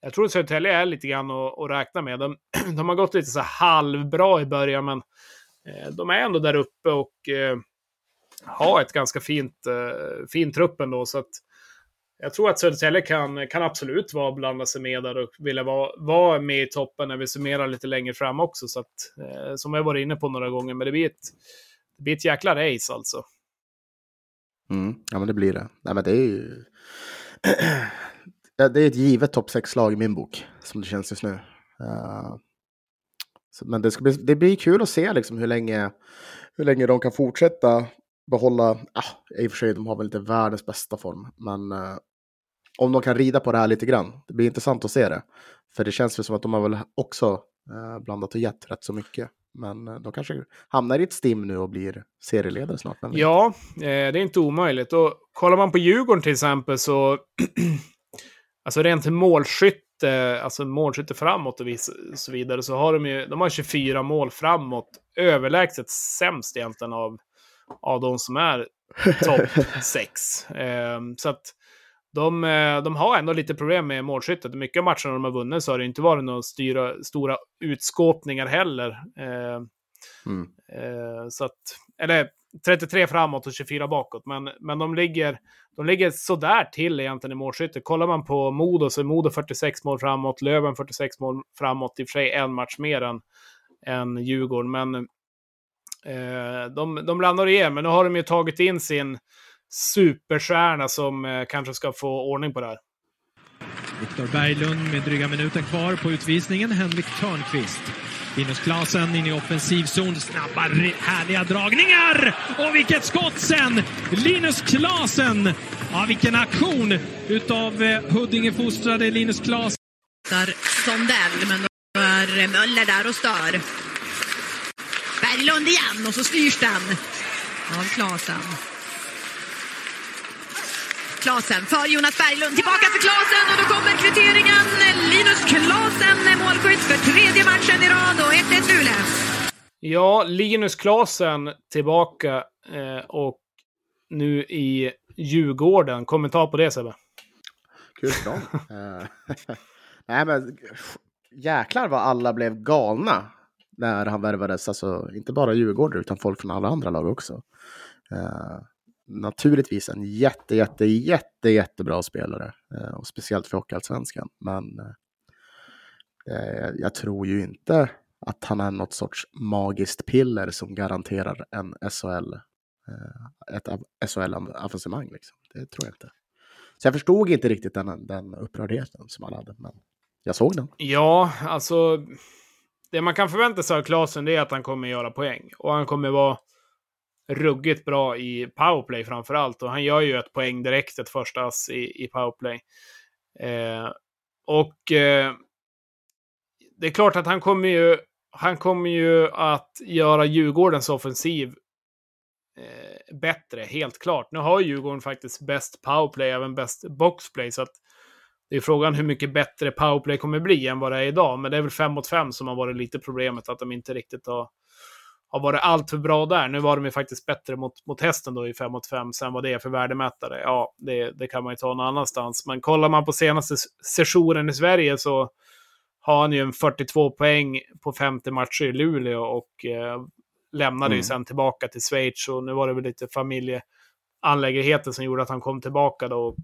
jag tror att Södertälje är lite grann att, att räkna med. De, *clears throat* de har gått lite så halvbra i början, men eh, de är ändå där uppe och eh, har ett ganska fint, fint trupp ändå. Så att jag tror att Södertälje kan, kan absolut vara blanda sig med där och vilja vara, vara med i toppen när vi summerar lite längre fram också. Så att, eh, som jag varit inne på några gånger, men det blir ett, det blir ett jäkla race alltså. Mm, ja, men det blir det. Nej, men det är ju... *clears throat* Det är ett givet topp 6-lag i min bok, som det känns just nu. Uh... så, men det, ska bli, det blir kul att se liksom hur, länge, hur länge de kan fortsätta behålla... Ah, I och för sig, de har väl inte världens bästa form, men uh, om de kan rida på det här lite grann. Det blir intressant att se det. För det känns väl som att de har väl också eh, blandat och gett rätt så mycket. Men eh, de kanske hamnar i ett stim nu och blir serieledare snart. Ja, eh, det är inte omöjligt. Och kollar man på Djurgården till exempel så... *clears throat* alltså rent målskytte, alltså målskytte framåt och så vidare, så har de ju de har 24 mål framåt. Överlägset sämst egentligen av, av de som är topp *laughs* 6. Eh, så att de, eh, de har ändå lite problem med målskyttet. Mycket av matcherna de har vunnit så har det inte varit några styra, stora utskåpningar heller. Eh, Mm. Eh, så att, eller 33 framåt och 24 bakåt. Men, men de, ligger, de ligger sådär till egentligen i målskytte. Kollar man på Modo så är Modo 46 mål framåt, Löven 46 mål framåt. I och för sig en match mer än, än Djurgården. Men eh, de, de landar igen. Men nu har de ju tagit in sin superstjärna som eh, kanske ska få ordning på det här. Viktor Berglund med dryga minuten kvar på utvisningen. Henrik Törnqvist Linus Klasen in i offensiv zon. Snabba, härliga dragningar! Och vilket skott sen! Linus Klasen! Ja, vilken aktion utav eh, Huddinge-fostrade Linus Klasen. Sondell, men då är Möller där och stör. Berglund igen och så styrs den av Klasen. Klasen för Jonas Berglund, tillbaka till Klasen och då kommer kvitteringen. Linus Klasen är målskytt för tredje matchen i rad och 1-1 Luleå. Ja, Linus Klasen tillbaka eh, och nu i Djurgården. Kommentar på det Sebbe? Kul för dem. *laughs* Eh, *laughs* Nej, men jäklar vad alla blev galna när han värvades. Alltså inte bara Djurgården utan folk från alla andra lag också. Uh, naturligtvis en jätte, jätte, jätte, jättebra spelare. Eh, och speciellt för Hockeyallsvenskan. Men eh, eh, jag tror ju inte att han är något sorts magiskt piller som garanterar en SHL, ett SHL-avancemang. Liksom. Det tror jag inte. Så jag förstod inte riktigt den, den upprördheten som han hade. Men jag såg den. Ja, alltså. Det man kan förvänta sig av Klasen är att han kommer göra poäng. Och han kommer vara ruggigt bra i powerplay framför allt. Och han gör ju ett poäng direkt, ett första ass i, i powerplay. Eh, och eh, det är klart att han kommer ju, han kommer ju att göra Djurgårdens offensiv eh, bättre, helt klart. Nu har Djurgården faktiskt bäst powerplay, även bäst boxplay, så att det är frågan hur mycket bättre powerplay kommer bli än vad det är idag. Men det är väl 5 mot 5 som har varit lite problemet, att de inte riktigt har, har varit allt för bra där. Nu var de ju faktiskt bättre mot, mot hästen då i 5 mot 5. Sen vad det är för värdemätare, ja, det, det kan man ju ta någon annanstans. Men kollar man på senaste sessionen i Sverige så har han ju en 42 poäng på 50 matcher i Luleå och eh, lämnade mm. ju sen tillbaka till Schweiz. Och nu var det väl lite familje anläggenheten som gjorde att han kom tillbaka då och,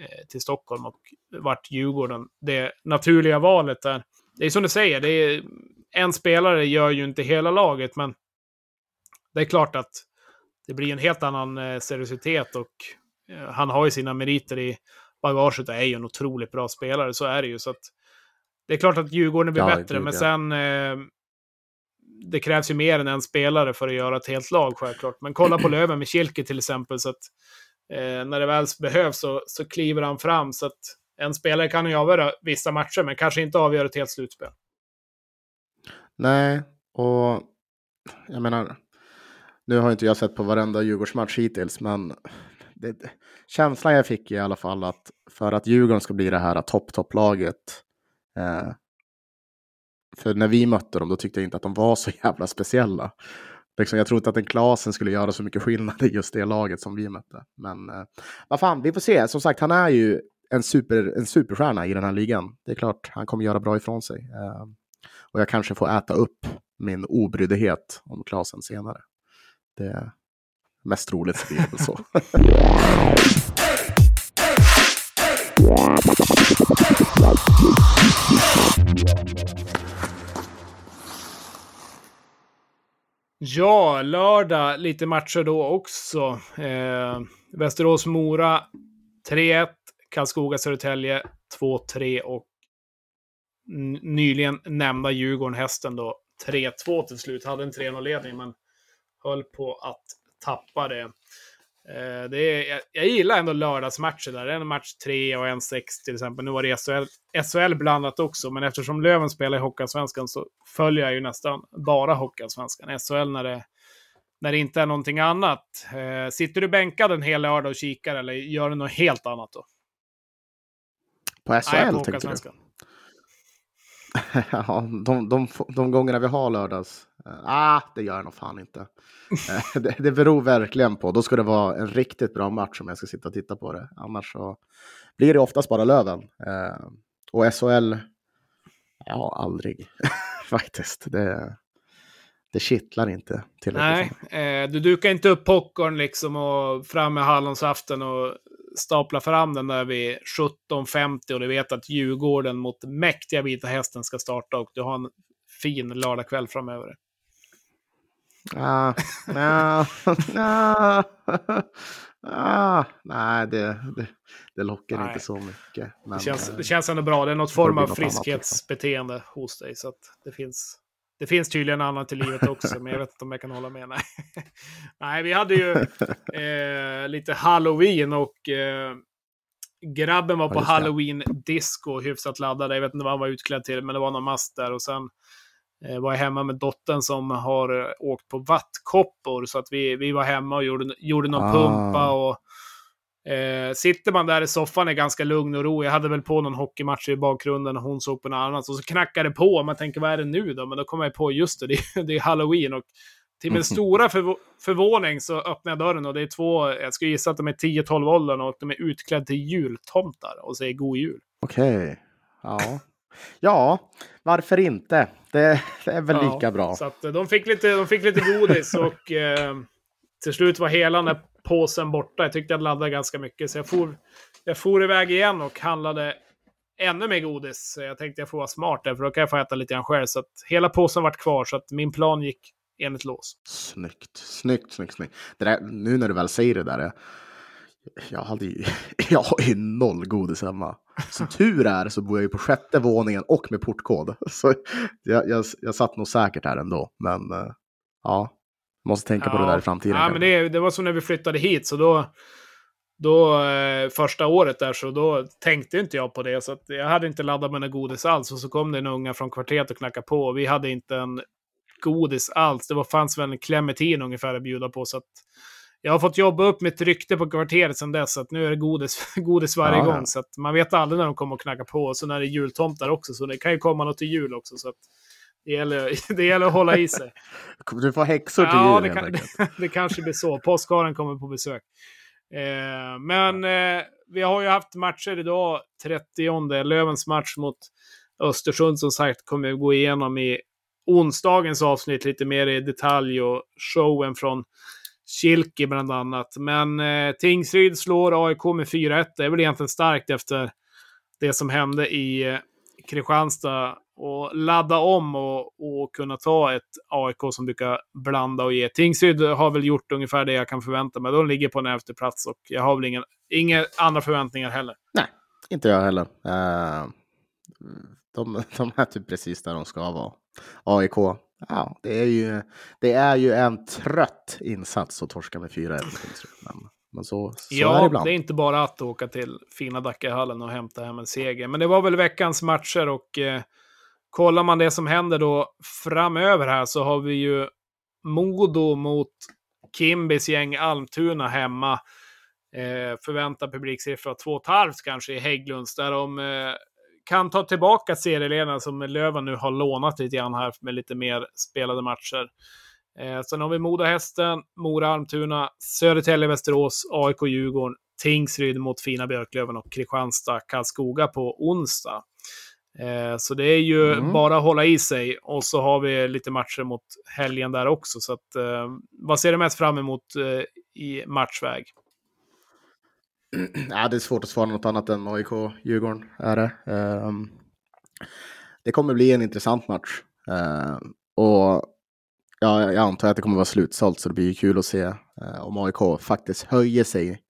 eh, till Stockholm och vart Djurgården det naturliga valet där. Det är som du säger, det är, en spelare gör ju inte hela laget, men det är klart att det blir en helt annan eh, seriositet och eh, han har ju sina meriter i bagaget och är ju en otroligt bra spelare, så är det ju. Så att, det är klart att Djurgården blir ja, bättre, men sen eh, det krävs ju mer än en spelare för att göra ett helt lag självklart. Men kolla på *clears throat* Löven med Kilke till exempel. Så att, när det väl behövs så, så kliver han fram. Så att en spelare kan ju avgöra vissa matcher, men kanske inte avgöra ett helt slutspel. Nej, och jag menar, nu har inte jag sett på varenda Djurgårdsmatch hittills, men det, känslan jag fick i alla fall att för att Djurgården ska bli det här topp-topplaget eh, för när vi mötte dem, då tyckte jag inte att de var så jävla speciella. Liksom, jag tror inte att en Klasen skulle göra så mycket skillnad *laughs* i just det laget som vi mötte. Men eh, vad fan, vi får se. Som sagt, han är ju en, super, en superstjärna i den här ligan. Det är klart, han kommer göra bra ifrån sig. Eh, och jag kanske får äta upp min obryddhet om Klasen senare. Det är mest troligt blir det så. Ja, lördag lite matcher då också. Eh, Västerås-Mora 3-1, Karlskoga-Södertälje 2-3 och nyligen nämnda Djurgården-Hästen då 3-2 till slut. Hade en 3-0-ledning men höll på att tappa det. Eh, det är, jag, jag, gillar ändå lördagsmatcher där. En match 3 och en 6 till exempel. Nu var det SHL, SHL blandat också, men eftersom Löven spelar i Hockeyallsvenskan så följer jag ju nästan bara Hockeyallsvenskan. SHL när det, när det inte är någonting annat. Eh, sitter du bänkad en hel lördag och kikar eller gör du något helt annat då? På SHL Nej, på tänker du? *laughs* ja, de, de, de gångerna vi har lördags. Uh, ah, det gör jag nog fan inte. Uh, *laughs* det, det beror verkligen på. Då ska det vara en riktigt bra match om jag ska sitta och titta på det. Annars så blir det oftast bara Löven. Uh, och SHL, ja, aldrig *laughs* faktiskt. Det, det kittlar inte tillräckligt. Nej, eh, du dukar inte upp popcorn liksom och fram med hallonsaften och stapla fram den där vid 17.50 och du vet att Djurgården mot mäktiga Vita Hästen ska starta och du har en fin lördagkväll framöver. Ah, ah, *laughs* ah, ah, nej, det, det, det lockar nej. inte så mycket. Men, det, känns, det känns ändå bra. Det är något form av liksom. friskhetsbeteende hos dig. Så att det finns, det finns tydligen annat i livet också, men jag vet inte om jag kan hålla med. Nej, *laughs* Nej vi hade ju *laughs* eh, lite halloween och eh, grabben var Ja, på det. halloween-disco, hyfsat laddad. Jag vet inte vad han var utklädd till, men det var någon mast där. Och sen eh, var jag hemma med dottern som har eh, åkt på vattkoppor. Så att vi, vi var hemma och gjorde, gjorde någon Ah. pumpa. och Eh, sitter man där i soffan är ganska lugn och ro. Jag hade väl på någon hockeymatch i bakgrunden och hon såg på något annat. Och så knackade det på. Man tänker, vad är det nu då? Men då kommer jag på, just det, det är, *laughs* det är halloween. Och till min stora förv förvåning så öppnar jag dörren och det är två, jag skulle gissa att de är 10-12 åldern och de är utklädda till jultomtar och säger god jul. Okej. Ja. ja, varför inte? Det, det är väl Ja, lika bra. Så att de fick lite, de fick lite godis och eh, till slut var hela den påsen borta. Jag tyckte jag laddade ganska mycket så jag for, jag for iväg igen och handlade ännu mer godis. Jag tänkte jag får vara smart där för då kan jag få äta lite grann själv. Så att hela påsen vart kvar så att min plan gick enligt lås. Snyggt, snyggt, snyggt, snyggt. Det där, nu när du väl säger det där. Jag, jag, hade ju, *laughs* jag har ju noll godis hemma. Som *laughs* tur är så bor jag ju på sjätte våningen och med portkod. *laughs* Så jag, jag, jag satt nog säkert här ändå. Men eh, ja, måste tänka på det där i framtiden. Ja, men det, det var som när vi flyttade hit. Så då, då eh, första året där så då tänkte inte jag på det. Så att jag hade inte laddat med något godis alls. Och så kom det en unga från kvarteret och knackade på. Och vi hade inte en godis alls. Det var, fanns väl en clementin ungefär att bjuda på. Så att jag har fått jobba upp mitt rykte på kvarteret sedan dess. Så att nu är det godis, *laughs* godis varje Ja, ja. gång. Så att man vet aldrig när de kommer och knacka på. Och så när det är jultomtar också. Så det kan ju komma något till jul också. Så att det gäller, *laughs* det gäller att hålla i sig. Du får häxor till Ja, jul det, kan, enkelt. *laughs* det kanske blir så. Påskharen kommer på besök. Eh, men eh, vi har ju haft matcher idag. 30 Lövens match mot Östersund som sagt kommer vi gå igenom i onsdagens avsnitt lite mer i detalj och showen från Kilke bland annat. Men eh, Tingsryd slår AIK med 4-1. Det är väl egentligen starkt efter det som hände i eh, Kristianstad och ladda om och, och kunna ta ett AIK som brukar blanda och ge. Tingsryd har väl gjort ungefär det jag kan förvänta mig. De ligger på en elfte plats och jag har väl ingen, inga andra förväntningar heller. Inte jag heller. Eh, de, de är typ precis där de ska vara. AIK, ja, det är ju, det är ju en trött insats att torska med 4-1. Men, men så, så är det ja, ibland. det är inte bara att åka till fina Dackehallen och hämta hem en seger. Men det var väl veckans matcher och eh, kollar man det som händer då framöver här så har vi ju Modo mot Kimbis gäng Almtuna hemma. Eh, förväntad publiksiffra 2,5 kanske i Hägglunds där de eh, kan ta tillbaka serieledarna som Löven nu har lånat lite grann här med lite mer spelade matcher. Eh, sen har vi Moda-Hästen, Mora-Almtuna, Södertälje-Västerås, AIK-Djurgården, Tingsryd mot Fina Björklöven och Kristianstad-Karlskoga på onsdag. Eh, så det är ju Mm. bara att hålla i sig. Och så har vi lite matcher mot helgen där också. Så att, eh, vad ser du mest fram emot eh, i matchväg? *clears throat* Ja, det är svårt att svara något annat än AIK-Djurgården. Är det. Ehm, det kommer bli en intressant match. Ehm, och ja, jag antar att det kommer vara slutsålt så det blir kul att se om AIK faktiskt höjer sig.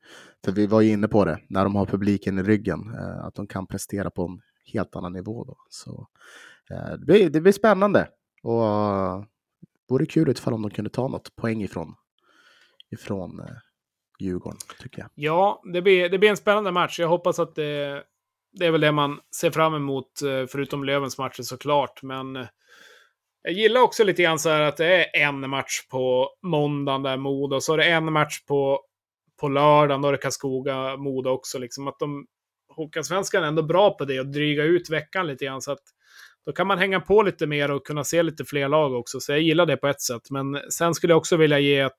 För vi var ju inne på det, när de har publiken i ryggen, att de kan prestera på en helt annan nivå. Då. Så, eh, det, blir, det blir spännande. Och uh, vore kul ifall om de kunde ta något poäng ifrån, ifrån eh, Djurgården, tycker jag. Ja, det blir, det blir en spännande match. Jag hoppas att det, det är väl det man ser fram emot, eh, förutom Lövens matcher såklart. Men eh, jag gillar också lite grann så här att det är en match på måndagen där Modo, och så är det en match på, på lördagen, då är det Karlskoga, Modo också. Liksom att de, Hockeyallsvenskan är ändå bra på det och dryga ut veckan lite grann. Så att då kan man hänga på lite mer och kunna se lite fler lag också. Så jag gillar det på ett sätt. Men sen skulle jag också vilja ge ett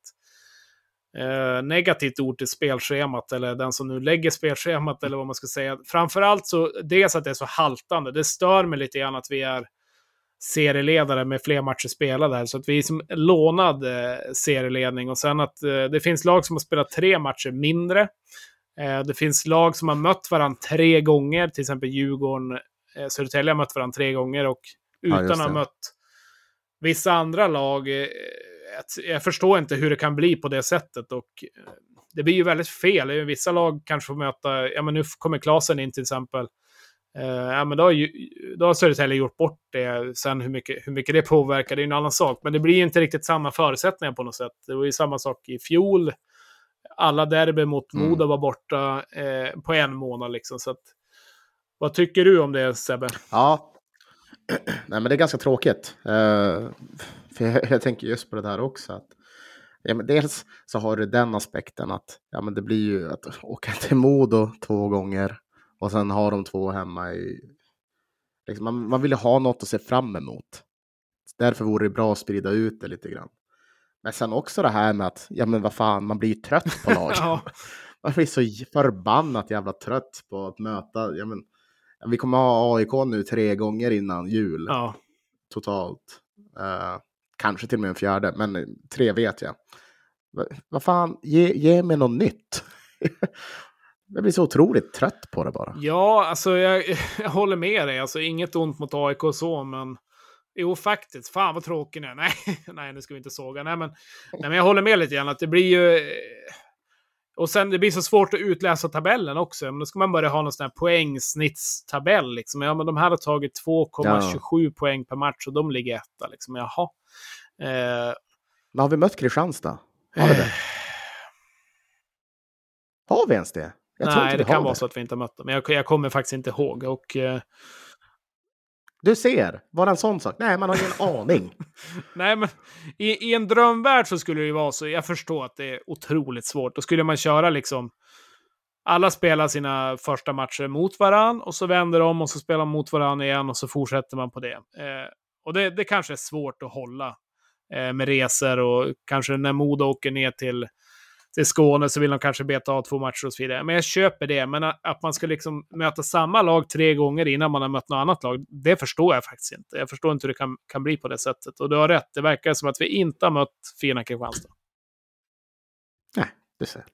eh, negativt ord till spelschemat, eller den som nu lägger spelschemat, eller vad man ska säga. Framförallt så, dels att det är så haltande. Det stör mig lite grann att vi är serieledare med fler matcher spelade här. Så att vi är som lånad eh, serieledning. Och sen att eh, det finns lag som har spelat tre matcher mindre. Eh, det finns lag som har mött varandra tre gånger, till exempel Djurgården, eh, Södertälje har mött varandra tre gånger och Ja, utan just att ha mött vissa andra lag. Eh, jag förstår inte hur det kan bli på det sättet och det blir ju väldigt fel. Vissa lag kanske får möta, ja men nu kommer Klasen in till exempel. Ja, men då har, ju, då har Södertälje gjort bort det. Sen hur mycket, hur mycket det påverkar, det är en annan sak. Men det blir ju inte riktigt samma förutsättningar på något sätt. Det var ju samma sak i fjol. Alla derby mot Mm. Modo var borta eh, på en månad. Liksom, så att, vad tycker du om det, Sebbe? Ja, *clears throat* nej men det är ganska tråkigt. Eh, för jag, jag tänker just på det där också. Att, ja, men dels så har du den aspekten att ja, men det blir ju att åka till Modo två gånger och sen har de två hemma i... Liksom, man, man vill ju ha något att se fram emot. Därför vore det bra att sprida ut det lite grann. Men sen också det här med att, ja men vad fan, man blir ju trött på *laughs* laget. Ja. Man blir så förbannat jävla trött på att möta, ja men, vi kommer ha AIK nu tre gånger innan jul Ja. totalt. Eh, kanske till och med en fjärde, men tre vet jag. Va- Vad fan, ge, ge mig något nytt. *laughs* jag blir så otroligt trött på det bara. Ja, alltså jag, *laughs* jag håller med dig. Alltså inget ont mot AIK och så, men jo, faktiskt. Fan vad tråkig nu. *laughs* Nej, nej, nu ska vi inte såga. Nej, men, nej, men jag håller med lite grann att det blir ju... eh, Och sen det blir så svårt att utläsa tabellen också. Men då ska man börja ha någon sån här poängsnittstabell. Liksom. Ja, men de här har tagit 2,27 poäng per match och de ligger etta. Liksom. Jaha. Eh, Men har vi mött Kristianstad? Har vi det? Har vi ens det? Jag nej, det kan vara så att vi inte har mött dem. Men jag, jag kommer faktiskt inte ihåg. Och, eh, Du ser, var det en sån sak? Nej, man har ingen *laughs* aning. Nej, men i, i en drömvärld så skulle det ju vara så. Jag förstår att det är otroligt svårt. Då skulle man köra liksom... Alla spelar sina första matcher mot varann och så vänder de och så spelar de mot varann igen och så fortsätter man på det. Eh, och det, det kanske är svårt att hålla eh, med resor och kanske när Modo åker ner till, till Skåne så vill de kanske beta av två matcher och så vidare. Men jag köper det. Men att, man ska liksom möta samma lag tre gånger innan man har mött något annat lag, det förstår jag faktiskt inte. Jag förstår inte hur det kan, kan bli på det sättet. Och du har rätt, det verkar som att vi inte har mött fina Kristianstad. Nej, du ser.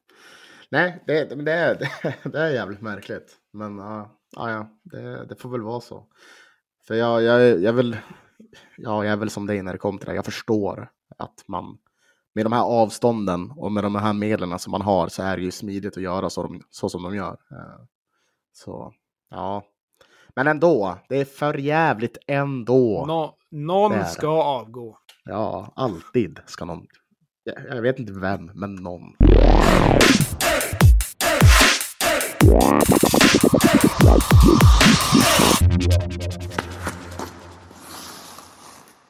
Nej, det, det, är, *laughs* det, det är jävligt märkligt. Men ja, ja, det, det får väl vara så. För jag, jag, jag, vill, ja, jag är väl som dig när det kommer till det. Jag förstår att man med de här avstånden och med de här medlen som man har så är det ju smidigt att göra så, de, så som de gör. Eh, Så ja, men ändå, det är för jävligt ändå. Nå, någon Det är det. ska avgå. Ja, alltid ska någon. Jag, jag vet inte vem, men någon.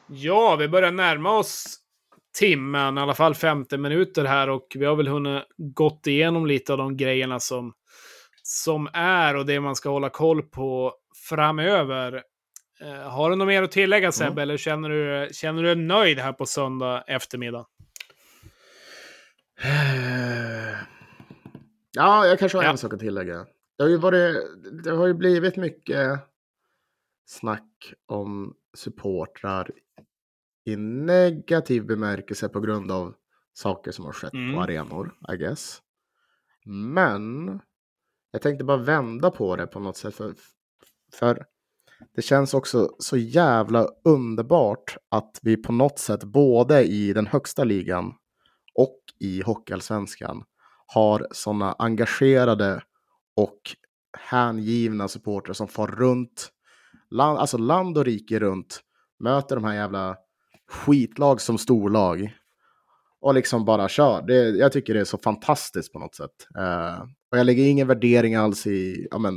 Ja, vi börjar närma oss timmen, i alla fall 50 minuter här och vi har väl hunnit gått igenom lite av de grejerna som, som är och det man ska hålla koll på framöver. Eh, har du något mer att tillägga Sebbe, Mm. eller känner du, känner du dig nöjd här på söndag eftermiddag? Ja, jag kanske har Ja. en sak att tillägga. Det har ju, varit, det har ju blivit mycket snack om supportrar i negativ bemärkelse på grund av saker som har skett Mm. på arenor, I guess. Men jag tänkte bara vända på det på något sätt. För, för det känns också så jävla underbart att vi på något sätt både i den högsta ligan och i Hockeyallsvenskan har sådana engagerade och hängivna supportrar som far runt, land, alltså land och rike runt, möter de här jävla skitlag som storlag och liksom bara kör. Det, jag tycker det är så fantastiskt på något sätt. Uh, och jag lägger ingen värdering alls i ja, men,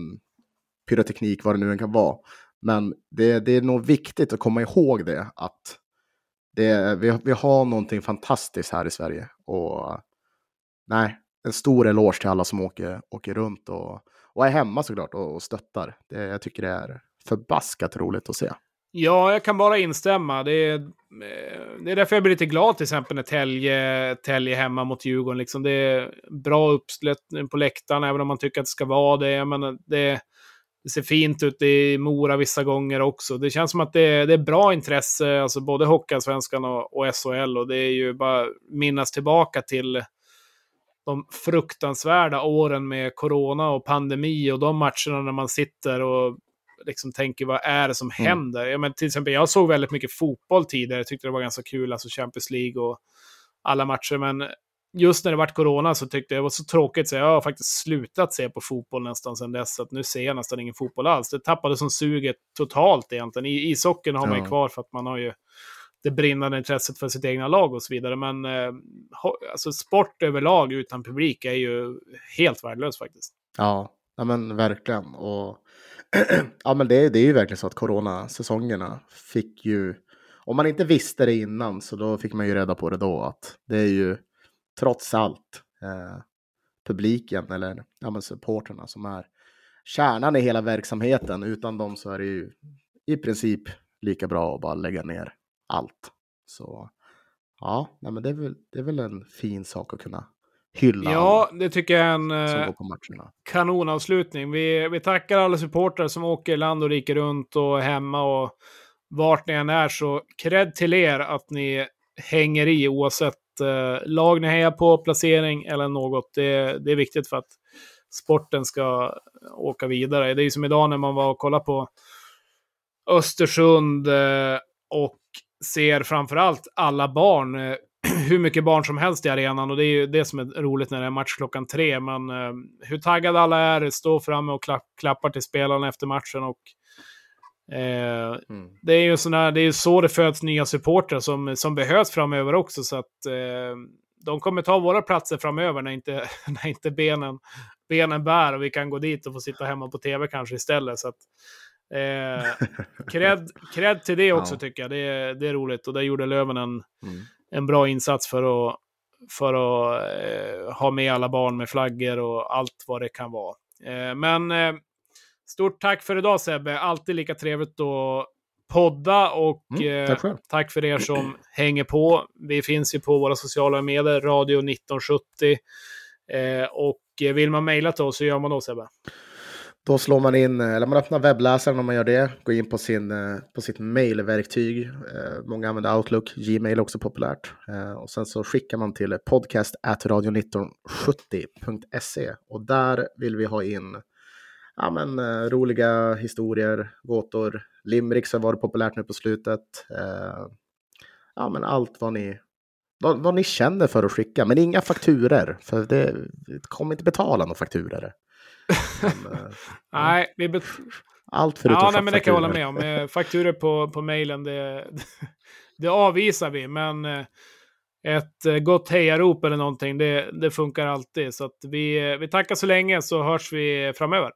pyroteknik, vad det nu än kan vara. Men det, det är nog viktigt att komma ihåg det, att det, vi, vi har någonting fantastiskt här i Sverige. Och nej, en stor eloge till alla som åker, åker runt och, och är hemma såklart och, och stöttar. Det, jag tycker det är förbaskat roligt att se. Ja, jag kan bara instämma. Det är, eh, det är därför jag blir lite glad till exempel när Tälje, Tälje hemma mot Djurgården. Liksom det är bra uppslutning på läktaren, även om man tycker att det ska vara det. Jag menar, det, det ser fint ut i Mora vissa gånger också. Det känns som att det, är- det är bra intresse, alltså både Hockeyallsvenskan och, och SHL. Och det är ju bara minnas tillbaka till de fruktansvärda åren med corona och pandemi och de matcherna när man sitter och liksom tänker vad är det som Mm. händer? Ja, men till exempel, jag såg väldigt mycket fotboll tidigare, jag tyckte det var ganska kul, alltså Champions League och alla matcher, men just när det vart corona så tyckte jag det var så tråkigt så jag har faktiskt slutat se på fotboll nästan sedan dess. Så att nu ser jag nästan ingen fotboll alls. Det tappade som suget totalt egentligen. I ishockeyn har man ju kvar för att man har ju det brinnande intresset för sitt egna lag och så vidare. Men eh, alltså, sport överlag utan publik är ju helt värdelös faktiskt. Ja, ja men verkligen. Och *clears throat* ja, men det, är- det är ju verkligen så att coronasäsongerna fick ju, om man inte visste det innan så då fick man ju reda på det då att det är ju trots allt eh, publiken eller ja, men supporterna som är kärnan i hela verksamheten. Utan dem så är det ju i princip lika bra att bara lägga ner allt. Så ja, nej, men det är, väl, det är väl en fin sak att kunna hylla Ja, det tycker jag är en eh, kanonavslutning. Vi, vi tackar alla supportrar som åker land och rike runt och hemma och vart ni än är. Så cred till er att ni hänger i oavsett eh, lag ni hejar på, placering eller något. Det, det är viktigt för att sporten ska åka vidare. Det är ju som idag när man var och kollade på Östersund eh, och ser framförallt alla barn. *clears throat* Hur mycket barn som helst i arenan och det är ju det som är roligt när det är match klockan tre. Men eh, hur taggade alla är, står framme och klapp, klappar till spelarna efter matchen och eh, Mm. det är ju sån här, det är så det föds nya supportrar som, som behövs framöver också. Så att eh, de kommer ta våra platser framöver när inte, *laughs* när inte benen, benen bär och vi kan gå dit och få sitta hemma på tv kanske istället. Så att, eh, *laughs* cred, cred till det också Ja. tycker jag. Det, är- det är roligt och där gjorde Löven en, Mm. En bra insats för att, för att eh, ha med alla barn med flaggor och allt vad det kan vara. Eh, men eh, stort tack för idag Sebbe. Alltid lika trevligt att podda och Mm, eh, tack tack för er som *clears throat* hänger på. Vi finns ju på våra sociala medier, Radio 1970. Eh, och eh, vill man mejla till oss så gör man då Sebbe. Då slår man in, eh, eller man öppnar webbläsaren om man gör det, går in på, sin, eh, på sitt mailverktyg. Eh, många använder Outlook, Gmail är också populärt. Och sen så skickar man till podcast radio1970.se och där vill vi ha in ja, men, roliga historier, gåtor, limericks har varit populärt nu på slutet. Ja, men allt vad ni, vad, vad ni känner för att skicka, men inga fakturer, för det, det kommer inte betala några fakturer. Men, eh, *laughs* Nej, vi bet- allt förutom ja, nej, men det kan jag hålla med om. Eh, Fakturer på, på mejlen, det, *laughs* det avvisar vi. Men eh, ett eh, gott hejarop eller någonting, det, det funkar alltid. Så att vi, vi tackar så länge så hörs vi framöver.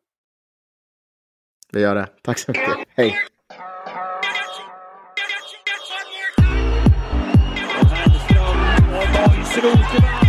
Vi gör det. Tack så mycket. Hej! Och